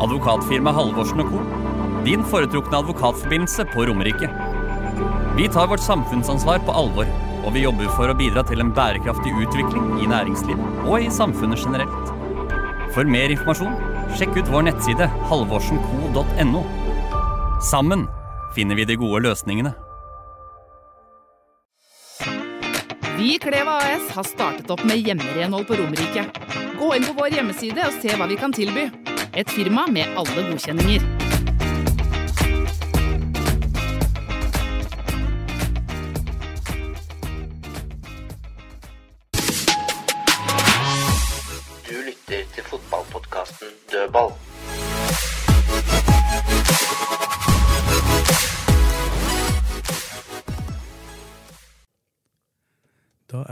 Advokatfirma Halvorsen Co. Din foretrukne advokatforbindelse på Romerike. Vi tar vårt samfunnsansvar på alvor, og vi jobber for å bidra til en bærekraftig utvikling i næringslivet og i samfunnet generelt. For mer informasjon, sjekk ut vår nettside halvorsenco.no. Sammen finner vi de gode løsningene. Vi i Kleva AS har startet opp med hjemmerenhold på Romerike. Gå inn på vår hjemmeside og se hva vi kan tilby. Et firma med alle godkjenninger.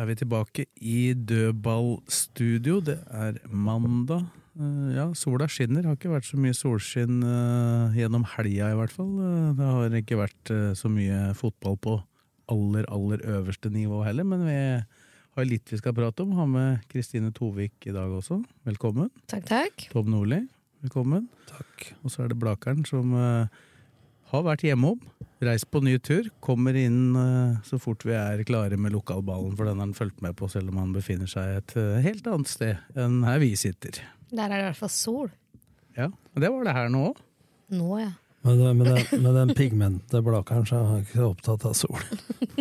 Er vi tilbake i dødballstudio. Det er mandag. Eh, Ja, sola skinner. Det har ikke vært så mye solskinn eh, gjennom helga, i hvert fall. Eh, Det har ikke vært så mye fotball på aller, aller øverste nivå heller, men vi har litt vi skal prate om. Har med Kristine Tovik i dag også. Velkommen. Takk, takk. Tom Nordli, velkommen. Takk. Og så er det Blakeren som har vært hjemom, reist på ny tur, kommer inn eh, så fort vi er klare med lokalballen, for den har han fulgt med på, selv om han befinner seg et eh, helt annet sted enn her vi sitter. Der er det i hvert fall sol. Ja, og det var det her nå òg. Nå, ja. Med, den- med, den, med den pigmente blakeren så er jeg ikke opptatt av sol.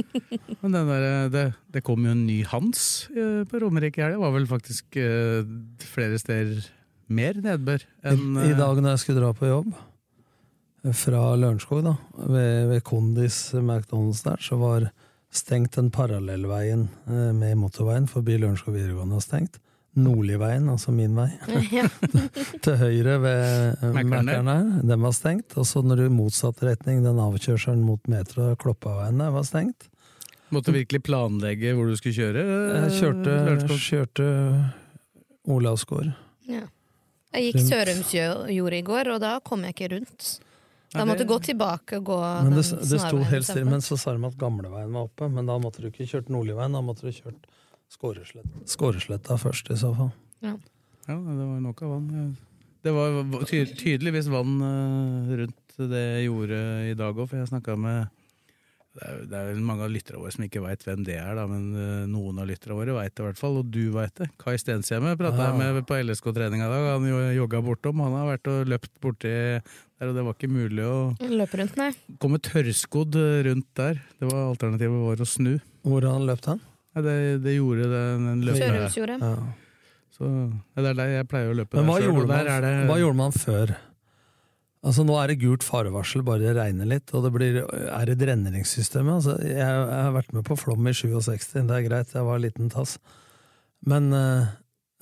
Men den der, eh, det, det kom jo en ny Hans på Romerike i helga. Det var vel faktisk flere steder mer nedbør enn I I dag når jeg skulle dra på jobb fra Lørenskog, da, ved, ved Kondis McDonald's der, så var stengt den parallellveien eh, med motorveien forbi Lørenskog videregående var stengt. Nordligveien, altså min vei, ja. til høyre ved eh, Mækkern her, den var stengt. Og så når du motsatt retning, den avkjørselen mot metro, Kloppaveien der, var stengt. Måtte virkelig planlegge hvor du skulle kjøre. Jeg kjørte, Lørenskog. kjørte Olavsgård. ja. Jeg gikk Sørumsjordet i går, og da kom jeg ikke rundt. Da måtte du gå tilbake og gå Men det, den det sto snarveien helt stille, men så sa de at gamleveien var oppe. Men da måtte du ikke kjørt Nordligveien, da måtte du kjørt Skåresletta Skåresletta først, i så fall. Ja, det var nok av vann. Det var tydeligvis vann eh, rundt det jordet i dag òg, for jeg snakka med det er, det er mange av lytterne våre som ikke veit hvem det er, da, men eh, noen av lytterne våre veit det i hvert fall, og du veit det. Kai Stenshjemme prata Ja. jeg med på LSK-treninga i dag, han jo- jogga bortom. Han har vært og løpt borti der, og det var ikke mulig å Løpe rundt, nei. komme tørrskodd rundt der. Det var Alternativet var å snu. Hvor har han? Ja, det, det gjorde den, den løperen. Sørumsjordet. Ja. Så ja, det er der jeg pleier å løpe. Men hva selv, gjorde, der man, er det- hva gjorde man før? Altså Nå er det gult farevarsel, bare det regner litt, og det blir, er et dreneringssystemet. Altså, jeg, jeg har vært med på flom i 67, det er greit, jeg var en liten tass. Men eh,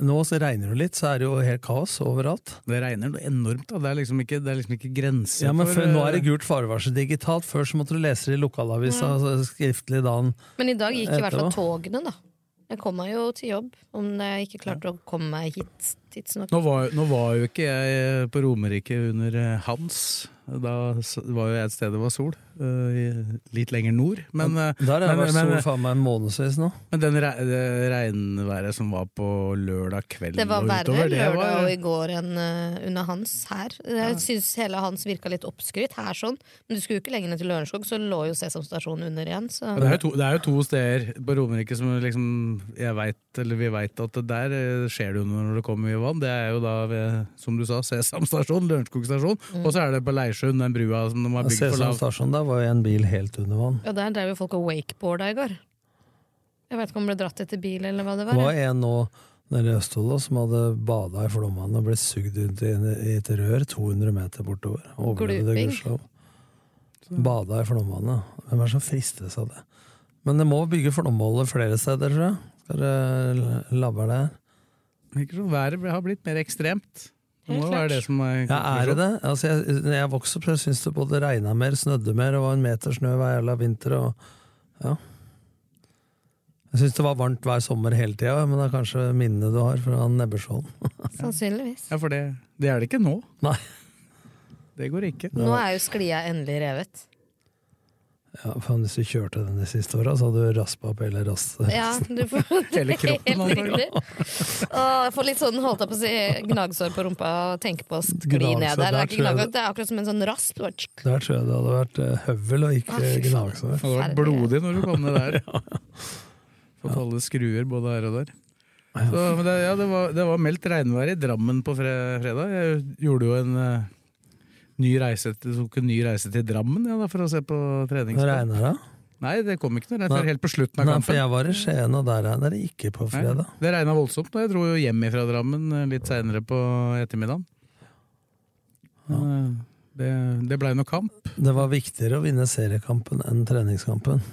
nå så regner det litt, så er det jo helt kaos overalt. Det regner noe enormt, da. Det er liksom ikke, det er liksom ikke grenser Ja, men for Nå er det eh, gult farevarsel digitalt. Før så måtte du lese det i lokalavisa altså, skriftlig dagen. Men i dag gikk i hvert fall togene, da. Jeg kom meg jo til jobb, om jeg ikke klarte å komme meg hit tidsnok. nå var, nå var jo ikke jeg på Romerike under eh, Hans. Da var jo jeg et sted det var sol. Eh, litt lenger nord. Men, eh, Der har det vært men, sol faen meg en månedsvis nå. men den re det regnværet som var på lørdag kveld Det var verre utover, lørdag var, og i går enn eh, under hans her. Jeg syns hele hans virka litt oppskrytt her sånn, men du skulle jo ikke lenger ned til Lørenskog, så lå jo Sesam stasjon under igjen. Så. Det er, jo to, det er jo to steder på Romerike som liksom jeg vet, eller vi veit at det der skjer det jo når det kommer mye vann. Det er jo da ved, som du sa, Sesam stasjon, Lørenskog stasjon. Mm. Og så er det på Leirsjøen, den brua som de har bygd for Sesam lav. stasjon, der var en bil helt under vann. Ja, der drev jo folk og wakeboarda i går. Jeg vet ikke om det ble dratt etter bil, eller hva det var. Det var. en nå nede i Østfold som hadde bada i flomvannet og blitt sugd ut i, et rør 200 meter bortover. Overlevde gudskjelov. Bada i flomvannet. Hvem er det som fristes av det? Men det må bygge flomvoller flere steder, tror jeg. Skal det labbe det Ikke Virker som været har blitt mer ekstremt. Det må være det som er Ja, er det det? Altså, jeg, når jeg vokste opp, syntes det både regna mer, snødde mer, og var en meter snø hver jævla vinter. Og, ja. Jeg syns det var varmt hver sommer hele tida, men det er kanskje minnet du har fra Nebbeskjolden. Sannsynligvis. Ja, for det, det er det ikke nå. Nei. Det går ikke. Nå er jo sklia endelig revet. Ja, faen, Hvis du kjørte den de siste åra, så hadde du raspa opp hele rastet. Ja, du får Hele kroppen, Helt riktig. Og jeg får litt sånn holdt jeg på å si gnagsår på rumpa og tenker på å skli ned der. Det er, ikke gnagsår, det er akkurat som en sånn rasp. Der tror jeg det hadde vært eh, høvel og ikke ah, gnagsår. Det hadde vært blodig når du kom ned der. Fått alle skruer både her og der. Så, men det, ja, det, var, det var meldt regnvær i Drammen på fredag. Jeg gjorde jo en eh, ny reise til, tok en ny reise til Drammen ja, da, for å se på treningskamp. regner det. Nei, det kom ikke noe regn Nei. før helt på slutten av Nei, kampen. for jeg var i Skien, og der regner det ikke på Nei, fredag. det regna voldsomt, og jeg dro jo hjem fra Drammen eh, litt seinere på ettermiddagen. Ja. Det, det blei noe kamp. Det var viktigere å vinne seriekampen enn treningskampen.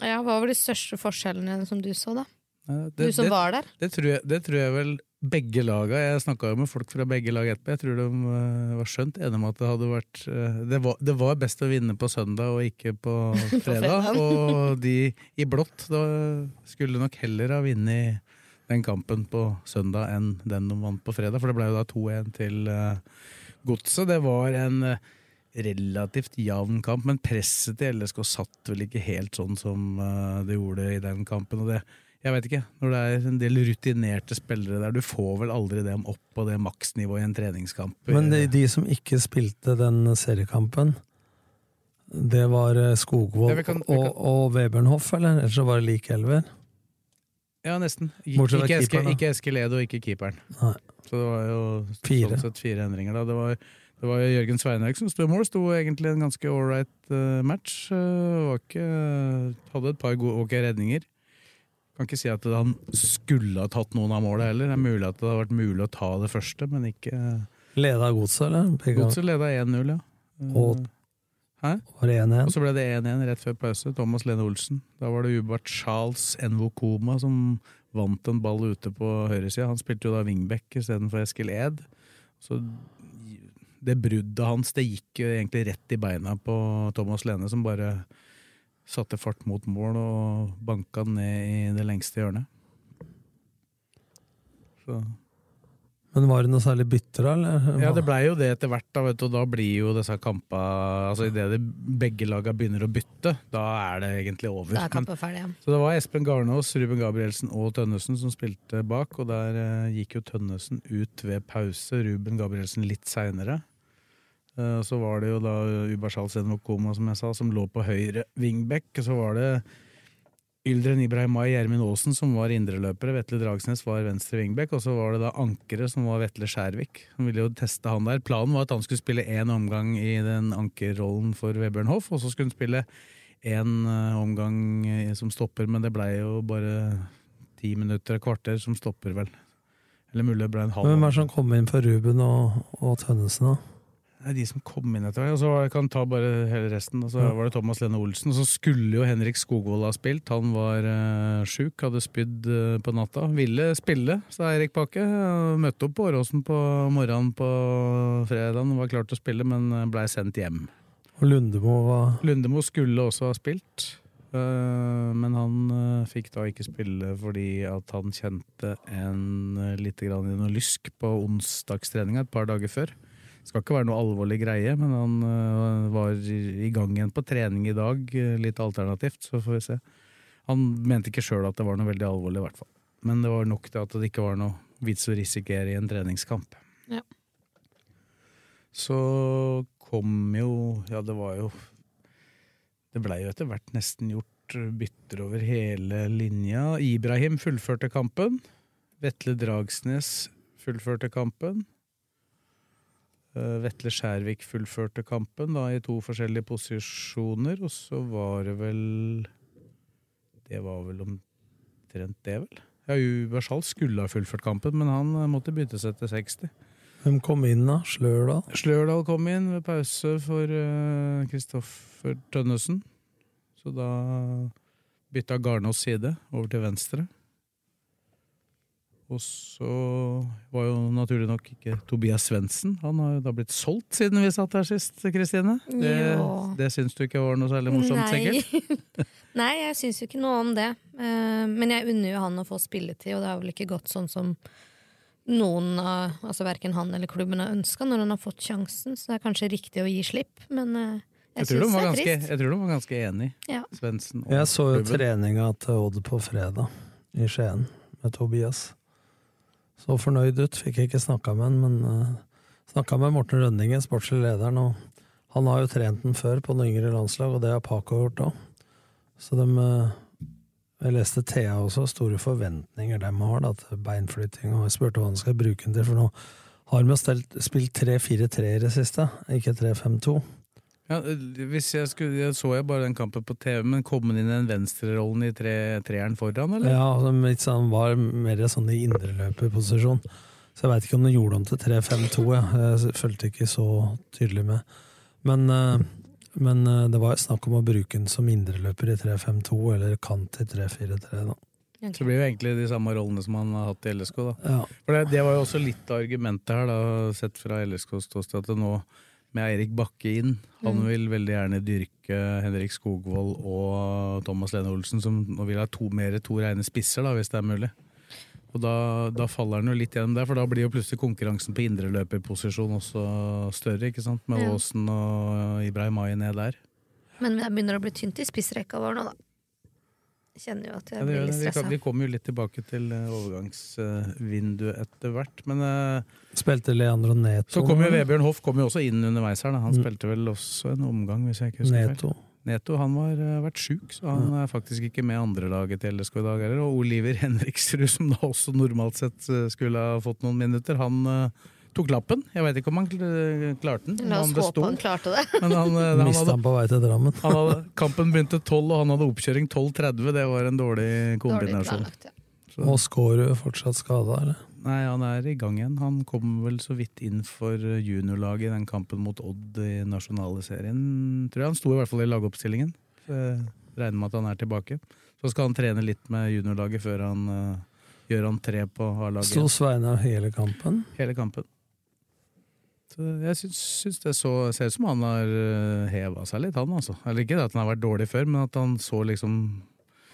Ja, hva var de største forskjellene som du så, da? Det, Du som det, var der? det, tror jeg, det tror jeg vel begge laga Jeg snakka jo med folk fra begge lag etterpå. Jeg tror de eh, var skjønt enige om at det hadde vært eh, det var, det var best å vinne på søndag og ikke på fredag. og de i blått da skulle nok heller ha vunnet den kampen på søndag enn den de vant på fredag, for det ble jo da 2-1 til eh, Godset. Det var en relativt jevn kamp, men presset til LSK satt vel ikke helt sånn som det gjorde i den kampen. og det jeg vet ikke, Når det er en del rutinerte spillere der, du får vel aldri dem opp på det maksnivået i en treningskamp. Men de, de som ikke spilte den seriekampen, det var eh, Skogvold Ja, vi kan- vi kan- og, og Webernhoff, eller? Eller så var det lik elver? Ja, nesten. Ikke, ikke, ikke Eskil Ed og ikke keeperen. Nei. Så det var jo Fire. sånn sett fire endringer. da. Det var, det var Jørgen Sveinhaug som sto i mål. Sto egentlig en ganske ålreit uh, match. Uh, ikke, hadde et par gode ok redninger. Kan ikke si at han skulle ha tatt noen av målet heller. Det er mulig at det hadde vært mulig å ta det første, men ikke Leda Godset, eller? Godset leda 1-0, ja. Og Hæ? var det 1-1? Og så ble det 1-1 rett før pause. Thomas Lene Olsen. Da var det ubart Charles Envokoma som vant en ball ute på høyresida. Han spilte jo da wingback istedenfor Eskil Ed. Så det bruddet hans det gikk jo egentlig rett i beina på Thomas Lene, som bare satte fart mot mål og banka den ned i det lengste hjørnet. Så Men var det noe særlig bytter, da? Eller? Ja, det blei jo det etter hvert, da, vet du, og da blir jo disse kampa Altså Idet begge laga begynner å bytte, da er det egentlig over. Da er Men- ferdig. Ja. så det var Espen Garnås, Ruben Gabrielsen og Tønnesen som spilte bak, og der eh, gikk jo Tønnesen ut ved pause, Ruben Gabrielsen litt seinere. Eh, så var det jo da Ubashal Senokoma, som jeg sa, som lå på høyre wingback. Så var det Yldren Ibrahimai Gjermund Aasen som var indreløpere, Vetle Dragsnes var venstre wingback, og så var det da ankeret som var Vetle Skjærvik. Som ville jo teste han der. Planen var at han skulle spille én omgang i den ankerrollen for Vebjørn Hoff, og så skulle han spille én omgang eh, som stopper, men det blei jo bare ti minutter, et kvarter, som stopper, vel. Eller mulig det ble en halv Hvem er det som kom inn for Ruben og, og Tønnesen, da? Det er de som kom inn etter meg. Og så jeg kan ta bare hele resten. Og så var det Thomas Lene Olsen. Og så skulle jo Henrik Skogvold ha spilt. Han var uh, sjuk, hadde spydd uh, på natta. Ville spille, sa Eirik Bakke. Møtte opp på Åråsen på morgenen på fredagen. Var klar til å spille, men eh, blei sendt hjem. Og Lundemo var Lundemo skulle også ha spilt, Uh, men han uh, fikk da ikke spille fordi at han kjente en uh, lite grann i noe lysk på onsdagstreninga et par dager før. Skal ikke være noe alvorlig greie, men han uh, var i gang igjen på trening i dag, øh, litt alternativt, så får vi se. Han mente ikke sjøl at det var noe veldig alvorlig, i hvert fall. Men det var nok til at det ikke var noe vits å risikere i en treningskamp. Ja. Så kom jo Ja, det var jo Det blei jo etter hvert nesten gjort bytter over hele linja. Ibrahim fullførte kampen. Vetle Dragsnes fullførte kampen. Eh, Vetle Skjærvik fullførte kampen da i to forskjellige posisjoner, og så var det vel Det var vel omtrent det, vel? Ja, Ubersal skulle ha fullført kampen, men han måtte bytte seg til 60. Hvem kom inn, da? Slørdal? Slørdal kom inn ved pause for Kristoffer Tønnesen. Så da bytta Garnås side over til venstre. Og så var jo naturlig nok ikke Tobias Svendsen. Han har jo da blitt solgt siden vi satt her sist, Kristine. Det, Jo. det syns du ikke var noe særlig morsomt, sikkert? Nei, jeg syns jo ikke noe om det. Eh, Men jeg unner jo han å få spilletid, og det har vel ikke gått sånn som noen, av- altså verken han eller klubben har ønska når han har fått sjansen, så det er kanskje riktig å gi slipp, men eh, Jeg jeg tror, de var det er ganske, trist. jeg tror de var ganske enig, Ja. Svendsen og Jeg så jo treninga til Odd på fredag i Skien med Tobias. Så fornøyd ut. Fikk jeg ikke snakka med han, men uh, snakka med Morten Rønningen, sportslig lederen, og han har jo trent den før på noen yngre landslag, og det har Paco gjort òg. Så de uh, Jeg leste Thea også, store forventninger de har da, til beinflytting, og jeg spurte hva han skal bruke den til, for nå har jo spilt 3-4-3 i det siste, ikke 3-5-2. Ja, hvis jeg skulle, jeg så jeg bare den kampen på TV, men kom han inn i den venstrerollen i tre, treeren foran, eller? Ja, altså, litt sånn, var mer sånn i indreløperposisjon. Så jeg veit ikke om det gjorde om til 3-5-2. jeg. Jeg fulgte ikke så tydelig med. Men, eh, men eh, det var snakk om å bruke den som indreløper i 3-5-2, eller kant i 3-4-3. da. Så det blir jo egentlig de samme rollene som han har hatt i LSK. da. Ja. For det, det var jo også litt av argumentet her, da, sett fra LSKs ståsted, at det nå med Eirik Bakke inn Han Mm. vil veldig gjerne dyrke Henrik Skogvold og Thomas Lene Olsen, som nå vil ha to, mer to rene spisser, da, hvis det er mulig. Og da, da faller han jo litt gjennom der, for da blir jo plutselig konkurransen på indreløperposisjon også større, ikke sant? Med Ja. Aasen og Ibrahim Mai ned der. Men det begynner å bli tynt i spissrekka vår nå, da. Kjenner jo at jeg Ja, blir litt. Vi, stressa. vi kommer jo litt tilbake til eh, overgangsvinduet etter hvert, men eh, Spilte Leandro Neto Så kom jo Vebjørn Hoff kom jo også inn underveis her. Da. Han Mm. spilte vel også en omgang, hvis jeg ikke husker Neto. feil. Neto han har eh, vært sjuk, så han er faktisk ikke med andrelaget til LSK i dag heller. Og Oliver Henriksrud, som da også normalt sett skulle ha fått noen minutter, han tok lappen. Jeg veit ikke om han klarte den. La oss han håpe han klarte det. Men han, han, han hadde, han på vei til Drammen. han hadde, kampen begynte 12, og han hadde oppkjøring 12.30. Det var en dårlig Dårlig kombinasjon. planlagt, ja. Så- Og Skårud fortsatt skada, eller? Nei, han er i gang igjen. Han kom vel så vidt inn for juniorlaget i den kampen mot Odd i nasjonale serien. Tror jeg Han sto i hvert fall i lagoppstillingen. Så jeg regner med at han er tilbake. Så skal han trene litt med juniorlaget før han uh, gjør entré på A-laget. Sto Sveinar hele kampen? Hele kampen. Så jeg syns, syns det så, ser ut som han har uh, heva seg litt, han altså. Eller ikke at han har vært dårlig før, men at han så liksom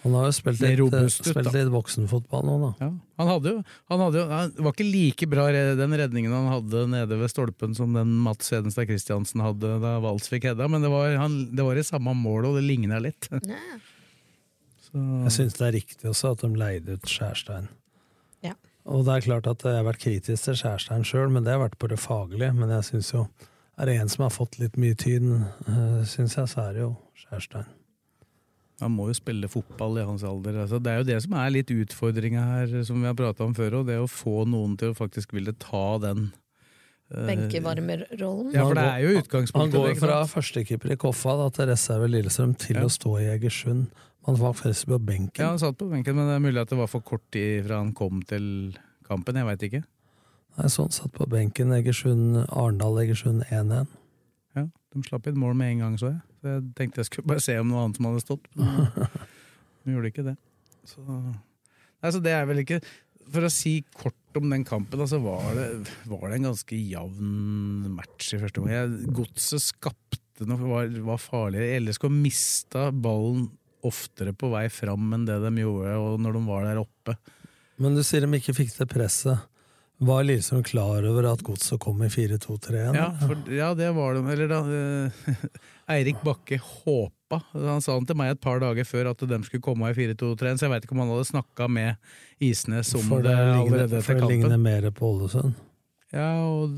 Han har jo spilt litt, robust spilt litt voksenfotball nå, da. Ja, han hadde jo, han hadde jo han var ikke like bra den redningen han hadde nede ved stolpen som den Mats Hedenstad Christiansen hadde da Vals fikk hedda, men det var, han, det var i samme mål, og det ligna litt. Ja. Så, Jeg syns det er riktig også at de leide ut Skjærstein. Og det er klart at jeg har vært kritisk til Skjærstein sjøl, men det har vært på det faglige. Men jeg syns jo Er det en som har fått litt mye tyd, syns jeg, så er det jo Skjærstein. han må jo spille fotball i hans alder. Altså, det er jo det som er litt utfordringa her, som vi har prata om før, og det å få noen til å faktisk ville ta den eh, Benkevarmerrollen. Ja, for det er jo utgangspunktet. Han går fra førstekeeper i Koffa da, til reserve Lillestrøm til Ja. å stå i Egersund. Han var faktisk på benken. Ja, han satt på benken, men det er mulig at det var for kort tid fra han kom til kampen. Jeg veit ikke. Nei, sånn satt på benken. Egersund, Arendal-Egersund 1-1. Ja, De slapp inn mål med en gang, så jeg. Så jeg tenkte jeg skulle bare se om noe annet som hadde stått. Men de gjorde ikke det. Så, nei, så det er vel ikke For å si kort om den kampen, altså var det, var det en ganske jevn match i første omgang. Godset skapte noe, var, var farligere. LSK mista ballen oftere på vei fram enn det de gjorde og når de var der oppe. Men du sier de ikke fikk det presset. Var Lillestrøm klar over at Godset kom i 4-2-3-1? Ja, ja, det var de. Eller da eh, Eirik Bakke håpa. Han sa han til meg et par dager før at de skulle komme i 4-2-3, så jeg veit ikke om han hadde snakka med Isnes om For det, det allerede for det ligner mer på Ålesund. Ja, og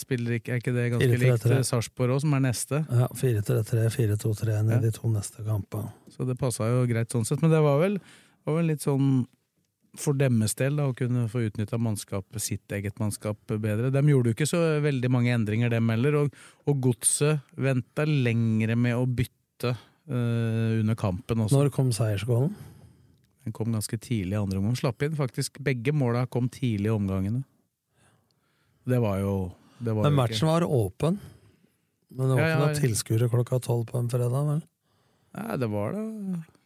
spiller ikke, er ikke det ganske 4-3-3. likt eh, Sarpsborg òg, som er neste? Ja, 4-3-3, 4-2-3-1 Ja. i de to neste kampene. Så det passa jo greit sånn sett. Men det var vel, var vel litt sånn for deres del da, å kunne få utnytta mannskapet, sitt eget mannskap bedre. De gjorde jo ikke så veldig mange endringer, dem heller. Og, og Godset venta lengre med å bytte eh, under kampen også. Når kom seiersgålen? Den kom ganske tidlig i andre omgang. Slapp inn faktisk begge måla kom tidlig i omgangene. Det var jo det var Men matchen var åpen. Men det var Ja, ikke ja. noen tilskuere klokka tolv på en fredag, vel? Nei, det var da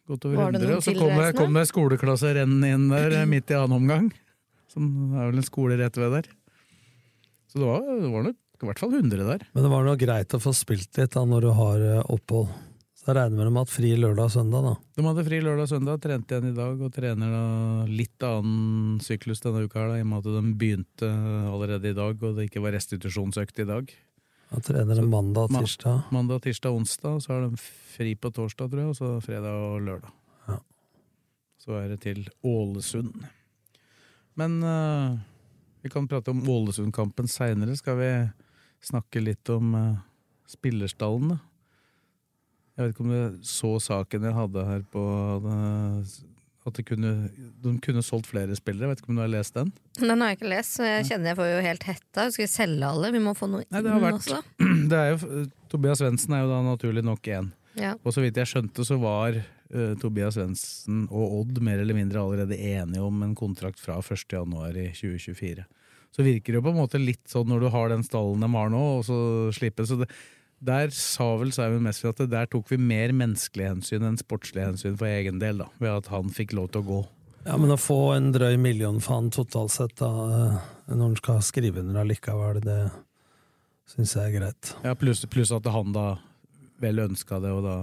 godt over hundre, 100. Og så kom det, kom det skoleklasse rennende inn der eh, midt i annen omgang. Som er vel en skole rett ved der. Så det var, det var nok i hvert fall 100 der. Men det var nok greit å få spilt litt da når du har eh, opphold. Så jeg regner med de har hatt fri lørdag og søndag, da. De hadde fri lørdag og søndag, trente igjen i dag, og trener da litt annen syklus denne uka, her da, i og med at de begynte allerede i dag, og det ikke var restitusjonsøkt i dag. Da trener de mandag og Ma- tirsdag. Mandag, tirsdag, onsdag, så har de fri på torsdag, tror jeg, og så fredag og lørdag. Ja. Så er det til Ålesund. Men uh, vi kan prate om Ålesund-kampen seinere. Skal vi snakke litt om uh, spillerstallene? da? Jeg vet ikke om du så saken jeg hadde her på eh, at kunne, de kunne solgt flere spillere. Jeg vet ikke om du har lest den? Den har jeg ikke lest, så jeg kjenner jeg får jo helt hetta. Skal vi selge alle? Vi må få noe Nei, det har inn vært også. det er jo, Tobias Svendsen er jo da naturlig nok én. Ja. Og så vidt jeg skjønte, så var uh, Tobias Svendsen og Odd mer eller mindre allerede enige om en kontrakt fra 1. januar i 2024. Så virker det jo på en måte litt sånn når du har den stallen de har nå, og så slippe. Så det, der sa vel Simon Mesfield at der tok vi mer menneskelige hensyn enn sportslige hensyn for egen del, da, ved at han fikk lov til å gå. Ja, men å få en drøy million for han totalt sett, da, eh, når han skal skrive under allikevel, det syns jeg er greit. Ja, pluss, pluss at han da vel ønska det, og da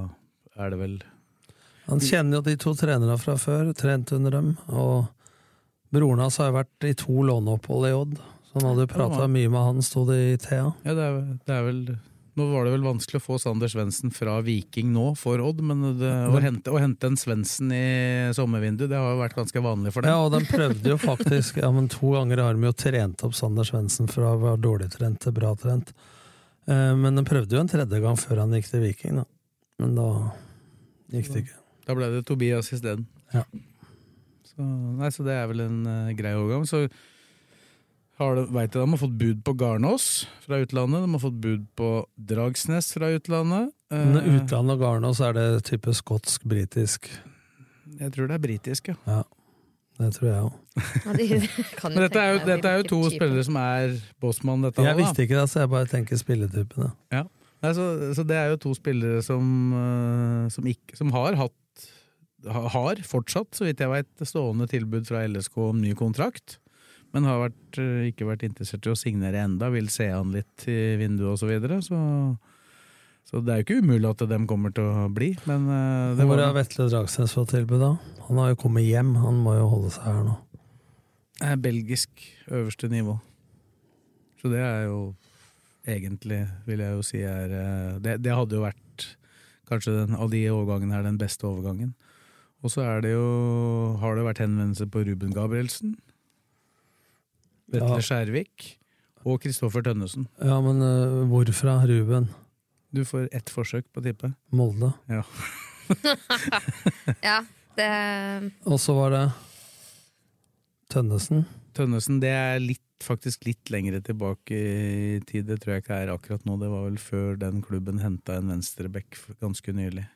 er det vel Han kjenner jo de to trenerne fra før, trent under dem, og broren hans har vært i to låneopphold i Odd, så han hadde prata mye med han, sto det i TA. Ja, det er, det er vel Nå var det vel vanskelig å få Sander Svendsen fra Viking nå for Odd, men det, å, hente, å hente en Svendsen i sommervinduet, det har jo vært ganske vanlig for dem. Ja, og de prøvde jo faktisk Ja, men to ganger har de jo trent opp Sander Svendsen fra å være dårlig trent til bra trent. Eh, Men de prøvde jo en tredje gang før han gikk til Viking, da. Men da gikk det ikke. Da ble det Tobias isteden. Ja. Så, nei, så det er vel en uh, grei overgang. Så har vet jeg de har fått bud på Garnås fra utlandet, de har fått bud på Dragsnes fra utlandet. Eh, Men utlandet og Garnås er det type skotsk-britisk. Jeg tror det er britisk, ja. Ja, det tror jeg òg. Ja, de Men dette er jo, dette er jo to spillere som er bossmann, dette Jeg nå, da. visste ikke det, så jeg bare tenker spilletypene. Ja. Nei, så, så det er jo to spillere som, eh, som, ikke, som har hatt har fortsatt, så vidt jeg veit, stående tilbud fra LSK om ny kontrakt. Men har vært, eh, ikke vært interessert i å signere enda, vil se han litt i vinduet osv. Så, videre, så så det er jo ikke umulig at dem kommer til å bli, men eh, det Hvor er Vetle Dragsnes fra tilbud, da? Han har jo kommet hjem, han må jo holde seg her nå. Det er belgisk øverste nivå. Så det er jo egentlig, vil jeg jo si, er eh, Det, det hadde jo vært kanskje den, av de overgangene her den beste overgangen. Og så er det jo, har det vært henvendelse på Ruben Gabrielsen, Vetle Ja. Skjærvik og Kristoffer Tønnesen. Ja, men hvorfor hvorfra, Ruben? Du får ett forsøk på å tippe. Molde. Ja. Ja, det Og så var det Tønnesen. Tønnesen, det er litt, faktisk litt lengre tilbake i tid. Det tror jeg ikke er akkurat nå. Det var vel før den klubben henta en venstreback ganske nylig.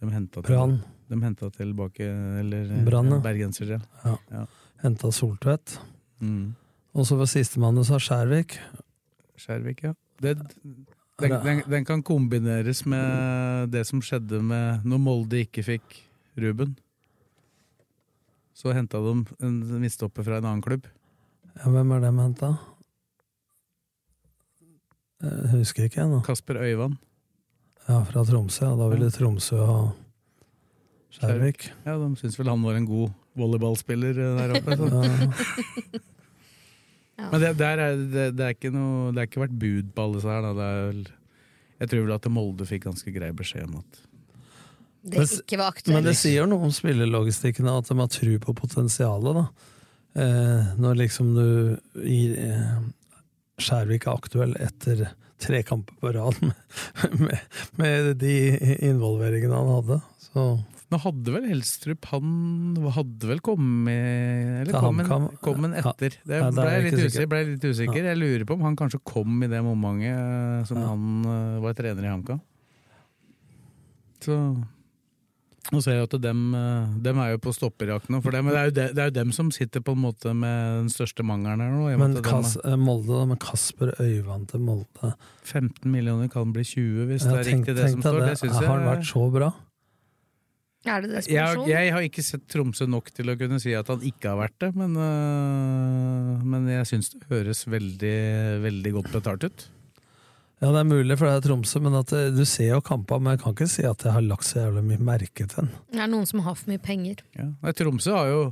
De henta til, de tilbake Eller eh, Brann, ja. bergensere. Ja. Ja. Henta Soltvedt. Mm. Og så var sistemann du sa Skjærvik. Skjærvik, ja. Det, den, den, den kan kombineres med det som skjedde med når Molde ikke fikk Ruben. Så henta de en midtstopper fra en annen klubb. Ja, hvem er dem henta? Jeg husker ikke, ennå. Kasper Øyvand. Ja, fra Tromsø. Ja. Da ville Tromsø ha Skjærvik. Ja, De syns vel han var en god volleyballspiller der oppe. Så. Ja. Men det, der er, det, det, er ikke noe, det har ikke vært bud på alle disse her. Da. Det er jeg tror vel at Molde fikk ganske grei beskjed om at det ikke var aktuelt. Men det sier noe om spillelogistikken, at de har tro på potensialet. da. Eh, når liksom du gir eh, Skjærvik er aktuell etter tre kamper på rad med, med, med de involveringene han hadde. Så Nå hadde vel Helstrup Han hadde vel kommet Eller kom han, kom Ja. etter. Det ble, jeg litt ikke usikker, ble litt usikker. Jeg lurer på om han kanskje kom i det momentet eh, som han eh, var trener i HamKam. Så nå ser jeg at dem, eh, dem er jo på stopperjakt nå, for dem, det er, de, det er jo dem som sitter på en måte med den største mangelen her nå. Men Kas, Molde, med Kasper Øyvand til Molde er 15 millioner kan bli 20 hvis Ja, det er tenk- riktig det som står. det. Det syns jeg Har han vært så bra? Er det Jeg, desperasjon? jeg har ikke sett Tromsø nok til å kunne si at han ikke har vært det, men, øh, men jeg syns det høres veldig, veldig godt betalt ut. Ja, det er mulig, for det er Tromsø, men at du ser jo kampa, men jeg kan ikke si at jeg har lagt så jævlig mye merke til den. Det er noen som har for mye penger. Ja. Nei, Tromsø har jo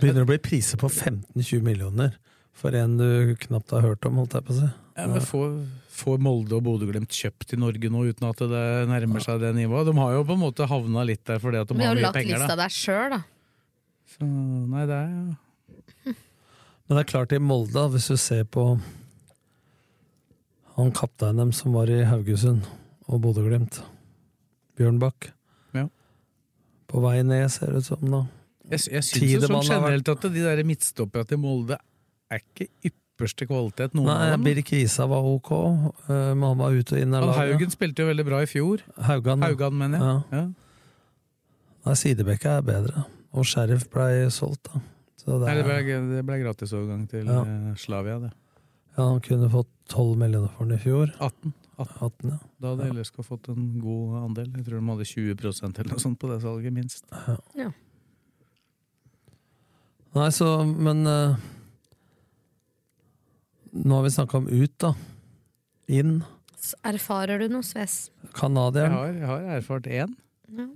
Begynner å bli priser på 15-20 millioner for en du knapt har hørt om, holdt jeg på å si. ja, men får, får Molde og Bodø-Glimt kjøpt i Norge nå uten at det nærmer seg det nivået? De har jo på en måte havna litt der fordi at de Vi har har jo mye lagt penger. lista der sjøl, da. Så, nei, det er Men det er klart, i Molde, hvis du ser på han kapteinen dem som var i Haugesund og Bodø-Glimt, Bjørnbakk, Ja. på vei ned, ser det ut som nå. Jeg, jeg syns jo sånn har generelt at de der midtstopperne til Molde er ikke ypperste kvalitet, noen Nei, av. Birk Isa var ok, eh, men han var ute og inn av laget. Haugen spilte jo veldig bra i fjor. Haugan. Haugan, mener jeg. Ja. Ja. Nei, Sidebekka er bedre, og Sheriff blei solgt, da. Så det Nei, det ble, det ble gratisovergang til Ja. eh, Slavia, det. ja, han kunne fått 12 millioner for den i fjor. 18. 18. 18, ja. Da hadde LSK fått en god andel. Jeg tror de hadde 20% eller noe sånt på det salget, minst. Ja. ja. Nei, så, men eh, Nå har vi snakka om ut, da. Inn. Erfarer du noe, Sves? Jeg Canadieren. Jeg, jeg har erfart én. Ja.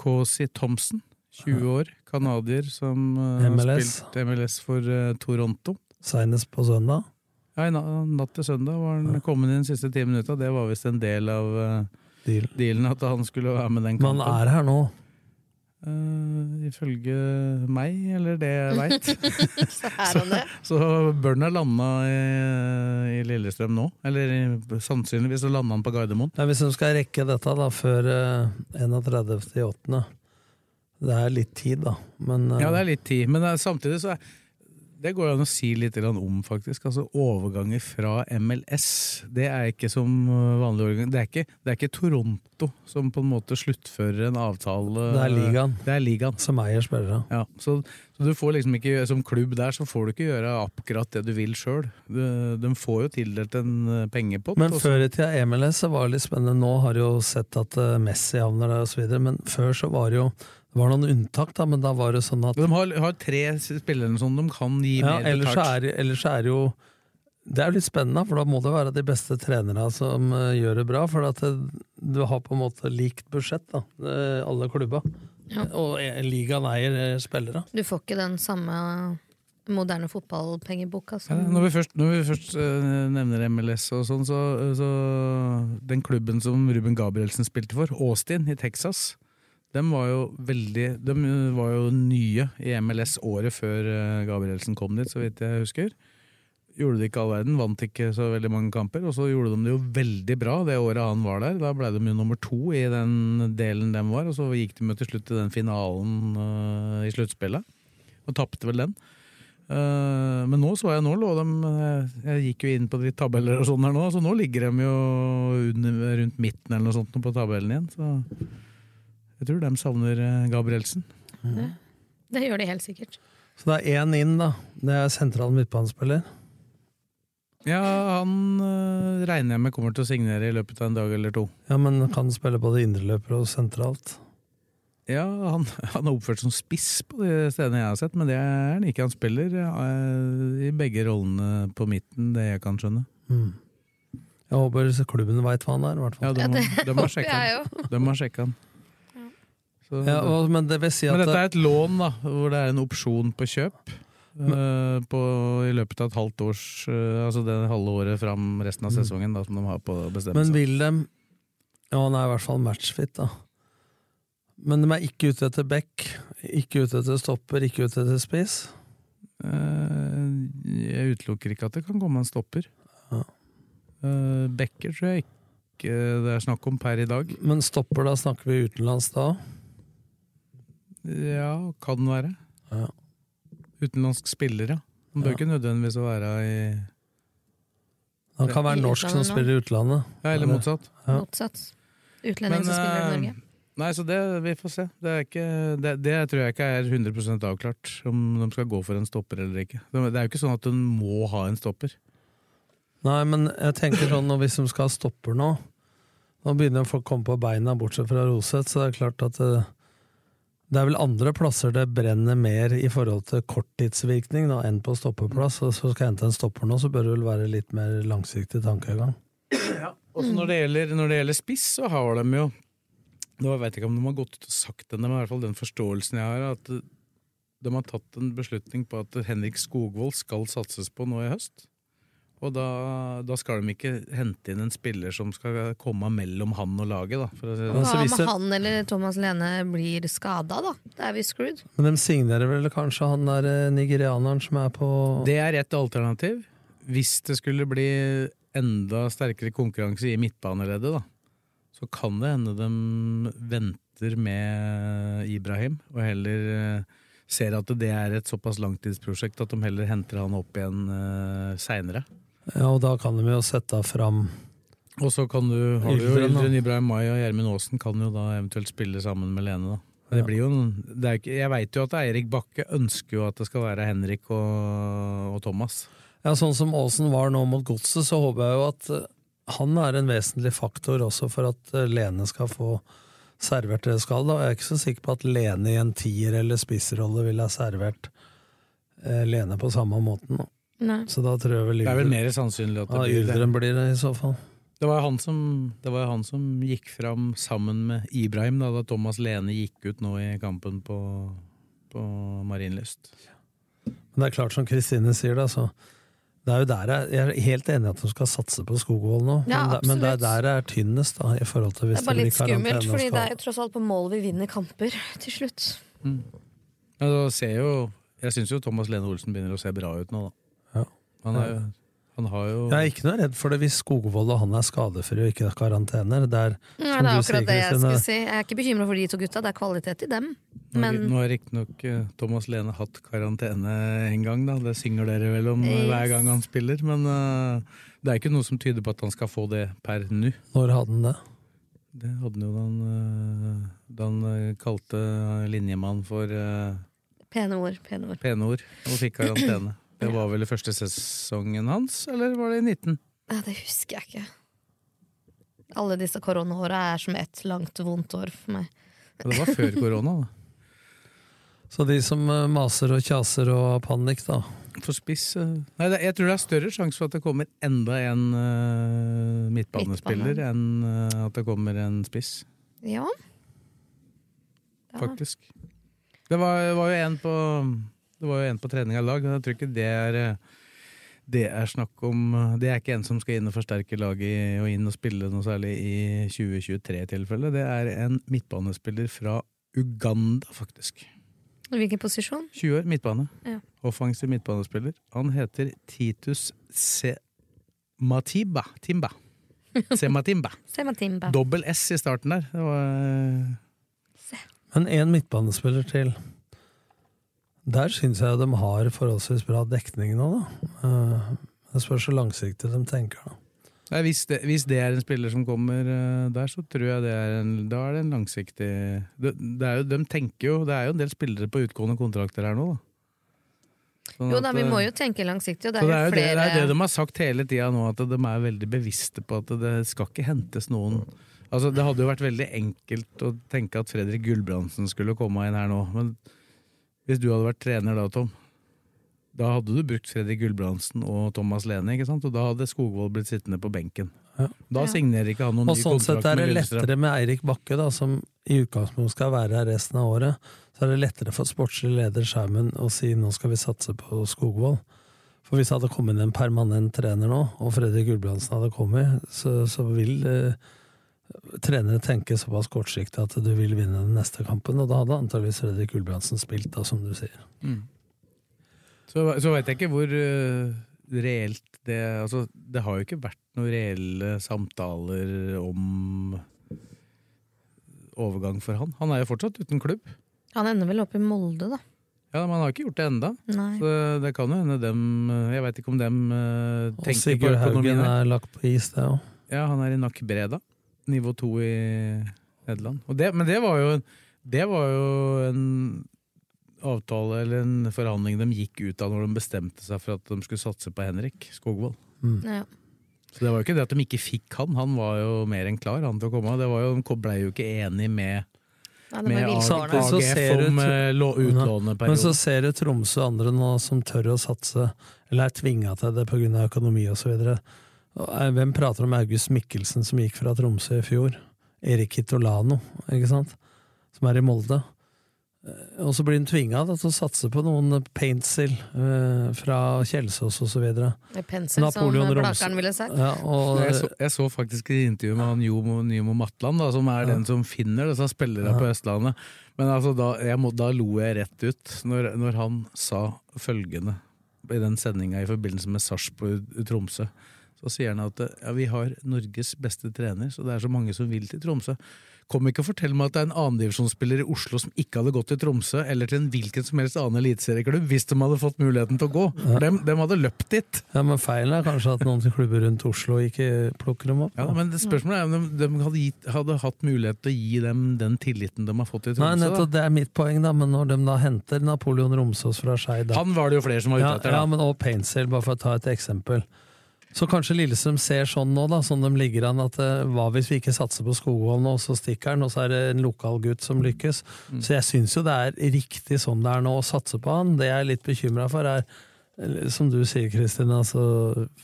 Cosi Thompson, 20 år. Canadier som uh, MLS. spilte MLS for uh, Toronto. Seinest på søndag. Ja, i natt til søndag var han kommet inn de siste ti minutta. Det var visst en del av uh, Deal. dealen at han skulle være med den Men kampen. han er her nå. Eh, ifølge meg, eller det jeg veit, Så så, så bør den ha landa i, i Lillestrøm nå. Eller i- sannsynligvis så landa han på Gardermoen. Ja, hvis du skal rekke dette da før uh, 31.8. Det er litt tid, da. Men uh, Ja, det er litt tid, men det er, samtidig så er det går an å si litt om, faktisk. Altså Overganger fra MLS, det er ikke som uh, vanlig overgang. Det er ikke, det er ikke Toronto som på en måte sluttfører en avtale. det er ligaen Det er ligaen. som eier spillere. Ja, så, så du får liksom ikke, som klubb der, så får du ikke gjøre akkurat det du vil sjøl. De får jo tildelt en uh, pengepott. Men også. før i tida MLS så var det litt spennende. Nå har du jo sett at eh, Messi havner der osv., men før så var det jo det var noen unntak, da, men da var det sånn at de har, har tre spillere som de kan gi ja, mer ellers, så betalt. er, ellers så er det jo Det er jo litt spennende, for da må det være de beste trenerne som eh, gjør det bra. For at det, du har på en måte likt budsjett, da, eh, alle klubba. Ja. Og eh, ligaen eier spillere. Du får ikke den samme moderne fotballpengeboka Ja, når vi først, når vi først nevner MLS og sånn, så, så Den klubben som Ruben Gabrielsen spilte for, Austin i Texas, dem var jo veldig De var jo nye i MLS året før eh, Gabrielsen kom dit, så vidt jeg husker. Gjorde det ikke all verden, vant ikke så veldig mange kamper, og så gjorde de det jo veldig bra det året han var der. Da ble de jo nummer to i den delen de var, og så gikk de jo til slutt til den finalen uh, i sluttspillet, og tapte vel den. Uh, men nå så jeg nå lå de eh, Jeg gikk jo inn på de tabeller og sånn her nå, så nå ligger de jo under, rundt midten eller noe sånt på tabellen igjen. Så jeg tror de savner Gabrielsen. Gabrielsen. Det gjør de helt sikkert. Så det er én inn, da. Det er sentral midtbanespiller. Ja, han øh, regner jeg med kommer til å signere i løpet av en dag eller to. Ja, men kan spille både indreløper og sentralt. Ja, han, han er oppført som spiss på de stedene jeg har sett, men det er han ikke. Han spiller øh, i begge rollene på midten, det jeg kan skjønne. Mm. Jeg håper klubben veit hva han er, i hvert fall. Ja, de, Ja, det har- de har. De har sjekka han. Så, Ja, og, men det vil si at Men dette er et lån, da, hvor det er en opsjon på kjøp. Uh, på, I løpet av et halvt års uh, Altså det halve året fram resten av sesongen, da, som de har på Men vil de Ja, han er i hvert fall matchfit, da. Men de er ikke ute etter back, ikke ute etter stopper, ikke ute etter spiss. Uh, jeg utelukker ikke at det kan komme en stopper. Ja. Eh, Becker tror jeg ikke det er snakk om per i dag. Men stopper, da snakker vi utenlands da? Ja, kan være. Ja. Utenlandsk spiller, ja. Han bør Ja. ikke nødvendigvis være i Han kan være norsk som spiller i utlandet. Ja, eller motsatt. Ja. Motsatt. Utlending som spiller i eh, Norge. Nei, så det, vi får se. Det, er ikke, det, det tror jeg ikke er 100 avklart, om de skal gå for en stopper eller ikke. Det det er jo ikke sånn at hun må ha en stopper. Nei, men jeg tenker sånn, hvis de skal ha stopper nå Nå begynner folk å komme på beina, bortsett fra Roseth, så det er klart at eh, Det er vel andre plasser det brenner mer i forhold til korttidsvirkning da, enn på stoppeplass. Og så skal jeg hente en stopper nå, så bør det vel være litt mer langsiktig tankegang. Også når, det gjelder, når det gjelder spiss, så har de jo Nå vet jeg ikke om de har gått ut og sagt det, men i hvert fall den forståelsen jeg har, at de har tatt en beslutning på at Henrik Skogvold skal satses på nå i høst. Og da, da skal de ikke hente inn en spiller som skal komme mellom han og laget, da. For å si. Hva sånn. om han eller Thomas Lene blir skada, da? Da er vi screwed. Men de signerer vel kanskje han der eh, nigerianeren som er på Det er ett alternativ. Hvis det skulle bli enda sterkere konkurranse i midtbaneleddet, da, så kan det hende de venter med Ibrahim, og heller eh, ser at det er et såpass langtidsprosjekt at de heller henter han opp igjen uh, seinere. Ja, og da kan de jo sette fram Og så kan du, har du jo Ibrahim Mai og Gjermund Aasen kan jo da eventuelt spille sammen med Lene, da. Det blir jo, en- det er jeg veit jo at Eirik Bakke ønsker jo at det skal være Henrik og, og Thomas. Ja, sånn som Aasen var nå mot Godset, så håper jeg jo at eh, han er en vesentlig faktor også for at eh, Lene skal få servert det det skal. Da. Jeg er ikke så sikker på at Lene i en tier- eller spissrolle ville ha servert eh, Lene på samme måten. Da. Nei. Så da tror jeg vel Det er vel mer sannsynlig at det blir det. Blir det i så fall. Det var jo han som, det var jo han som gikk fram sammen med Ibrahim da, da Thomas Lene gikk ut nå i kampen på, på Marienlyst. Men det er klart, som Kristine sier, da, så det er jo der jeg, jeg er helt enig i at de skal satse på Skogvold nå, Ja, men, det, men det er der det er tynnest, da, i forhold til Det er bare det, litt blir skummelt, skal- det er jo tross alt på mål vi vinner kamper til slutt. Ja, da ser jo, jeg syns jo Thomas Lene Olsen begynner å se bra ut nå, da. Han, er, jo- han har jo Jeg er ikke noe redd for det hvis Skogvold og han er skadefri og ikke har karantener. Det er, Nei, det er akkurat sier, det jeg skulle si. Jeg er ikke bekymra for de to gutta, det er kvalitet i dem. Men Nå har riktignok eh, Thomas Lene hatt karantene en gang, da. Det synger dere vel om yes. hver gang han spiller. Men uh, det er ikke noe som tyder på at han skal få det per nå. Når hadde han det? Det hadde han jo da han, eh, da han eh, kalte linjemann for uh, pene ord, pene ord. pene ord og fikk karantene. Det var vel første sesongen hans, eller var det i 19? Ja, det husker jeg ikke. Alle disse koronaåra er som ett langt, vondt år for meg. Ja, Det var før korona, da. Så de som eh, maser og kjaser og har panikk, da. For spiss Nei, jeg tror det er større sjanse for at det kommer enda en uh, midtbanespiller enn uh, at det kommer en spiss, Ja. Ja. faktisk. Det var, var jo en på Det var jo en på trening av lag, men jeg tror ikke det er eh, det er snakk om eh, Det er ikke en som skal inn og forsterke laget og inn og spille noe særlig i 2023-tilfellet. Det er en midtbanespiller fra Uganda, faktisk. Hvilken posisjon? 20 år, midtbane. Ja. Offensiv midtbanespiller. Han heter Titus Sematimba. Timba. Sematimba. Sematimba. Dobbel S i starten der. Det var Men én midtbanespiller til. Der syns jeg de har forholdsvis bra dekning nå, da. Eh, Det spørs så langsiktig de tenker, da. Nei, hvis, det, hvis det er en spiller som kommer eh, der, så tror jeg det er en, da er det en langsiktig det, det er jo, De tenker jo Det er jo en del spillere på utgående kontrakter her nå, da. Sånn Jo at, da, vi eh, må jo tenke langsiktig, og det er det er jo flere... det, det, er det de har sagt hele tida nå, at de er veldig bevisste på at det skal ikke hentes noen Altså, Det hadde jo vært veldig enkelt å tenke at Fredrik Gulbrandsen skulle komme inn her nå, men hvis du hadde vært trener da, Tom, da hadde du brukt Fredrik Gulbrandsen og Thomas Lene, ikke sant? og da hadde Skogvold blitt sittende på benken. Ja. Da signerer ikke han noen Og ny sånn sett er det lettere med Eirik Bakke, da, som i utgangspunktet skal være her resten av året. Så er det lettere for sportslig leder Skjermen å si nå skal vi satse på Skogvold. For hvis det hadde kommet inn en permanent trener nå, og Fredrik Gulbrandsen hadde kommet, så, så vil eh, trenere tenke såpass kortsiktig at du vil vinne den neste kampen, og da hadde antakeligvis Fredrik Gulbrandsen spilt, da, som du sier. Mm. Så, så vet jeg ikke hvor uh, reelt det Altså, det har jo ikke vært noen reelle samtaler om overgang for han. Han er jo fortsatt uten klubb. Han ender vel opp i Molde, da. Ja, Men han har ikke gjort det enda. Nei. Så det kan jo hende dem eh, Jeg veit ikke om dem uh, tenker på Sigurd. Haugen er lagt på is, det òg. Ja, han er i NAC Breda. Nivå to i Nederland. Og det, men det var jo Det var jo en avtale eller en forhandling de gikk ut av når de bestemte seg for at de skulle satse på Henrik Skogvold. Ja. Så det var jo ikke det at de ikke fikk han, han var jo mer enn klar han til å komme. Det var jo, De blei jo ikke enig med Ja, Med. AGF om eh, Men så ser du Tromsø og andre nå som tør å satse, eller er tvinga til det pga. økonomi osv. Hvem prater om August Mikkelsen som gikk fra Tromsø i fjor? Erik Kitolano, ikke sant? Som er i Molde. Eh, Og så blir han tvinga til å satse på noen Paintsil eh, fra Kjelsås osv. Pensel, som Napoleon som Blakeren ville sagt. Ja, og, jeg, så, jeg så faktisk et intervju med han Jomo Nymo Matland, da, som er den som finner disse spillerne Ja. på Østlandet. Men altså, da, jeg må, da lo jeg rett ut, når, når han sa følgende i den sendinga i forbindelse med Sarpsborg Tromsø. Så sier han at ja, vi har Norges beste trener, så det er så mange som vil til Tromsø. Kom ikke og fortell meg at det er en annendivisjonsspiller i Oslo som ikke hadde gått til Tromsø, eller til en hvilken som helst annen eliteserieklubb, hvis de hadde fått muligheten til å gå. Ja. dem, dem hadde løpt dit. ja, men feilen er kanskje at noen klubber rundt Oslo ikke plukker dem opp. Ja, men Spørsmålet er om de, de hadde, gitt, hadde hatt mulighet til å gi dem den tilliten de har fått i Nei, Tromsø. nettopp, det er mitt poeng, da, men når de da henter Napoleon Romsås fra Skeid. Han var det jo flere som var ute etter. ja, ja men og Paintsail, bare for å ta et eksempel. Så kanskje Lillestrøm ser sånn nå, da, sånn de ligger an, at eh, hva hvis vi ikke satser på Skogvold nå, så stikker han, og så er det en lokal gutt som lykkes. Mm. Så jeg syns jo det er riktig sånn det er nå, å satse på han. Det jeg er litt bekymra for, er eh, som du sier, Kristin, altså,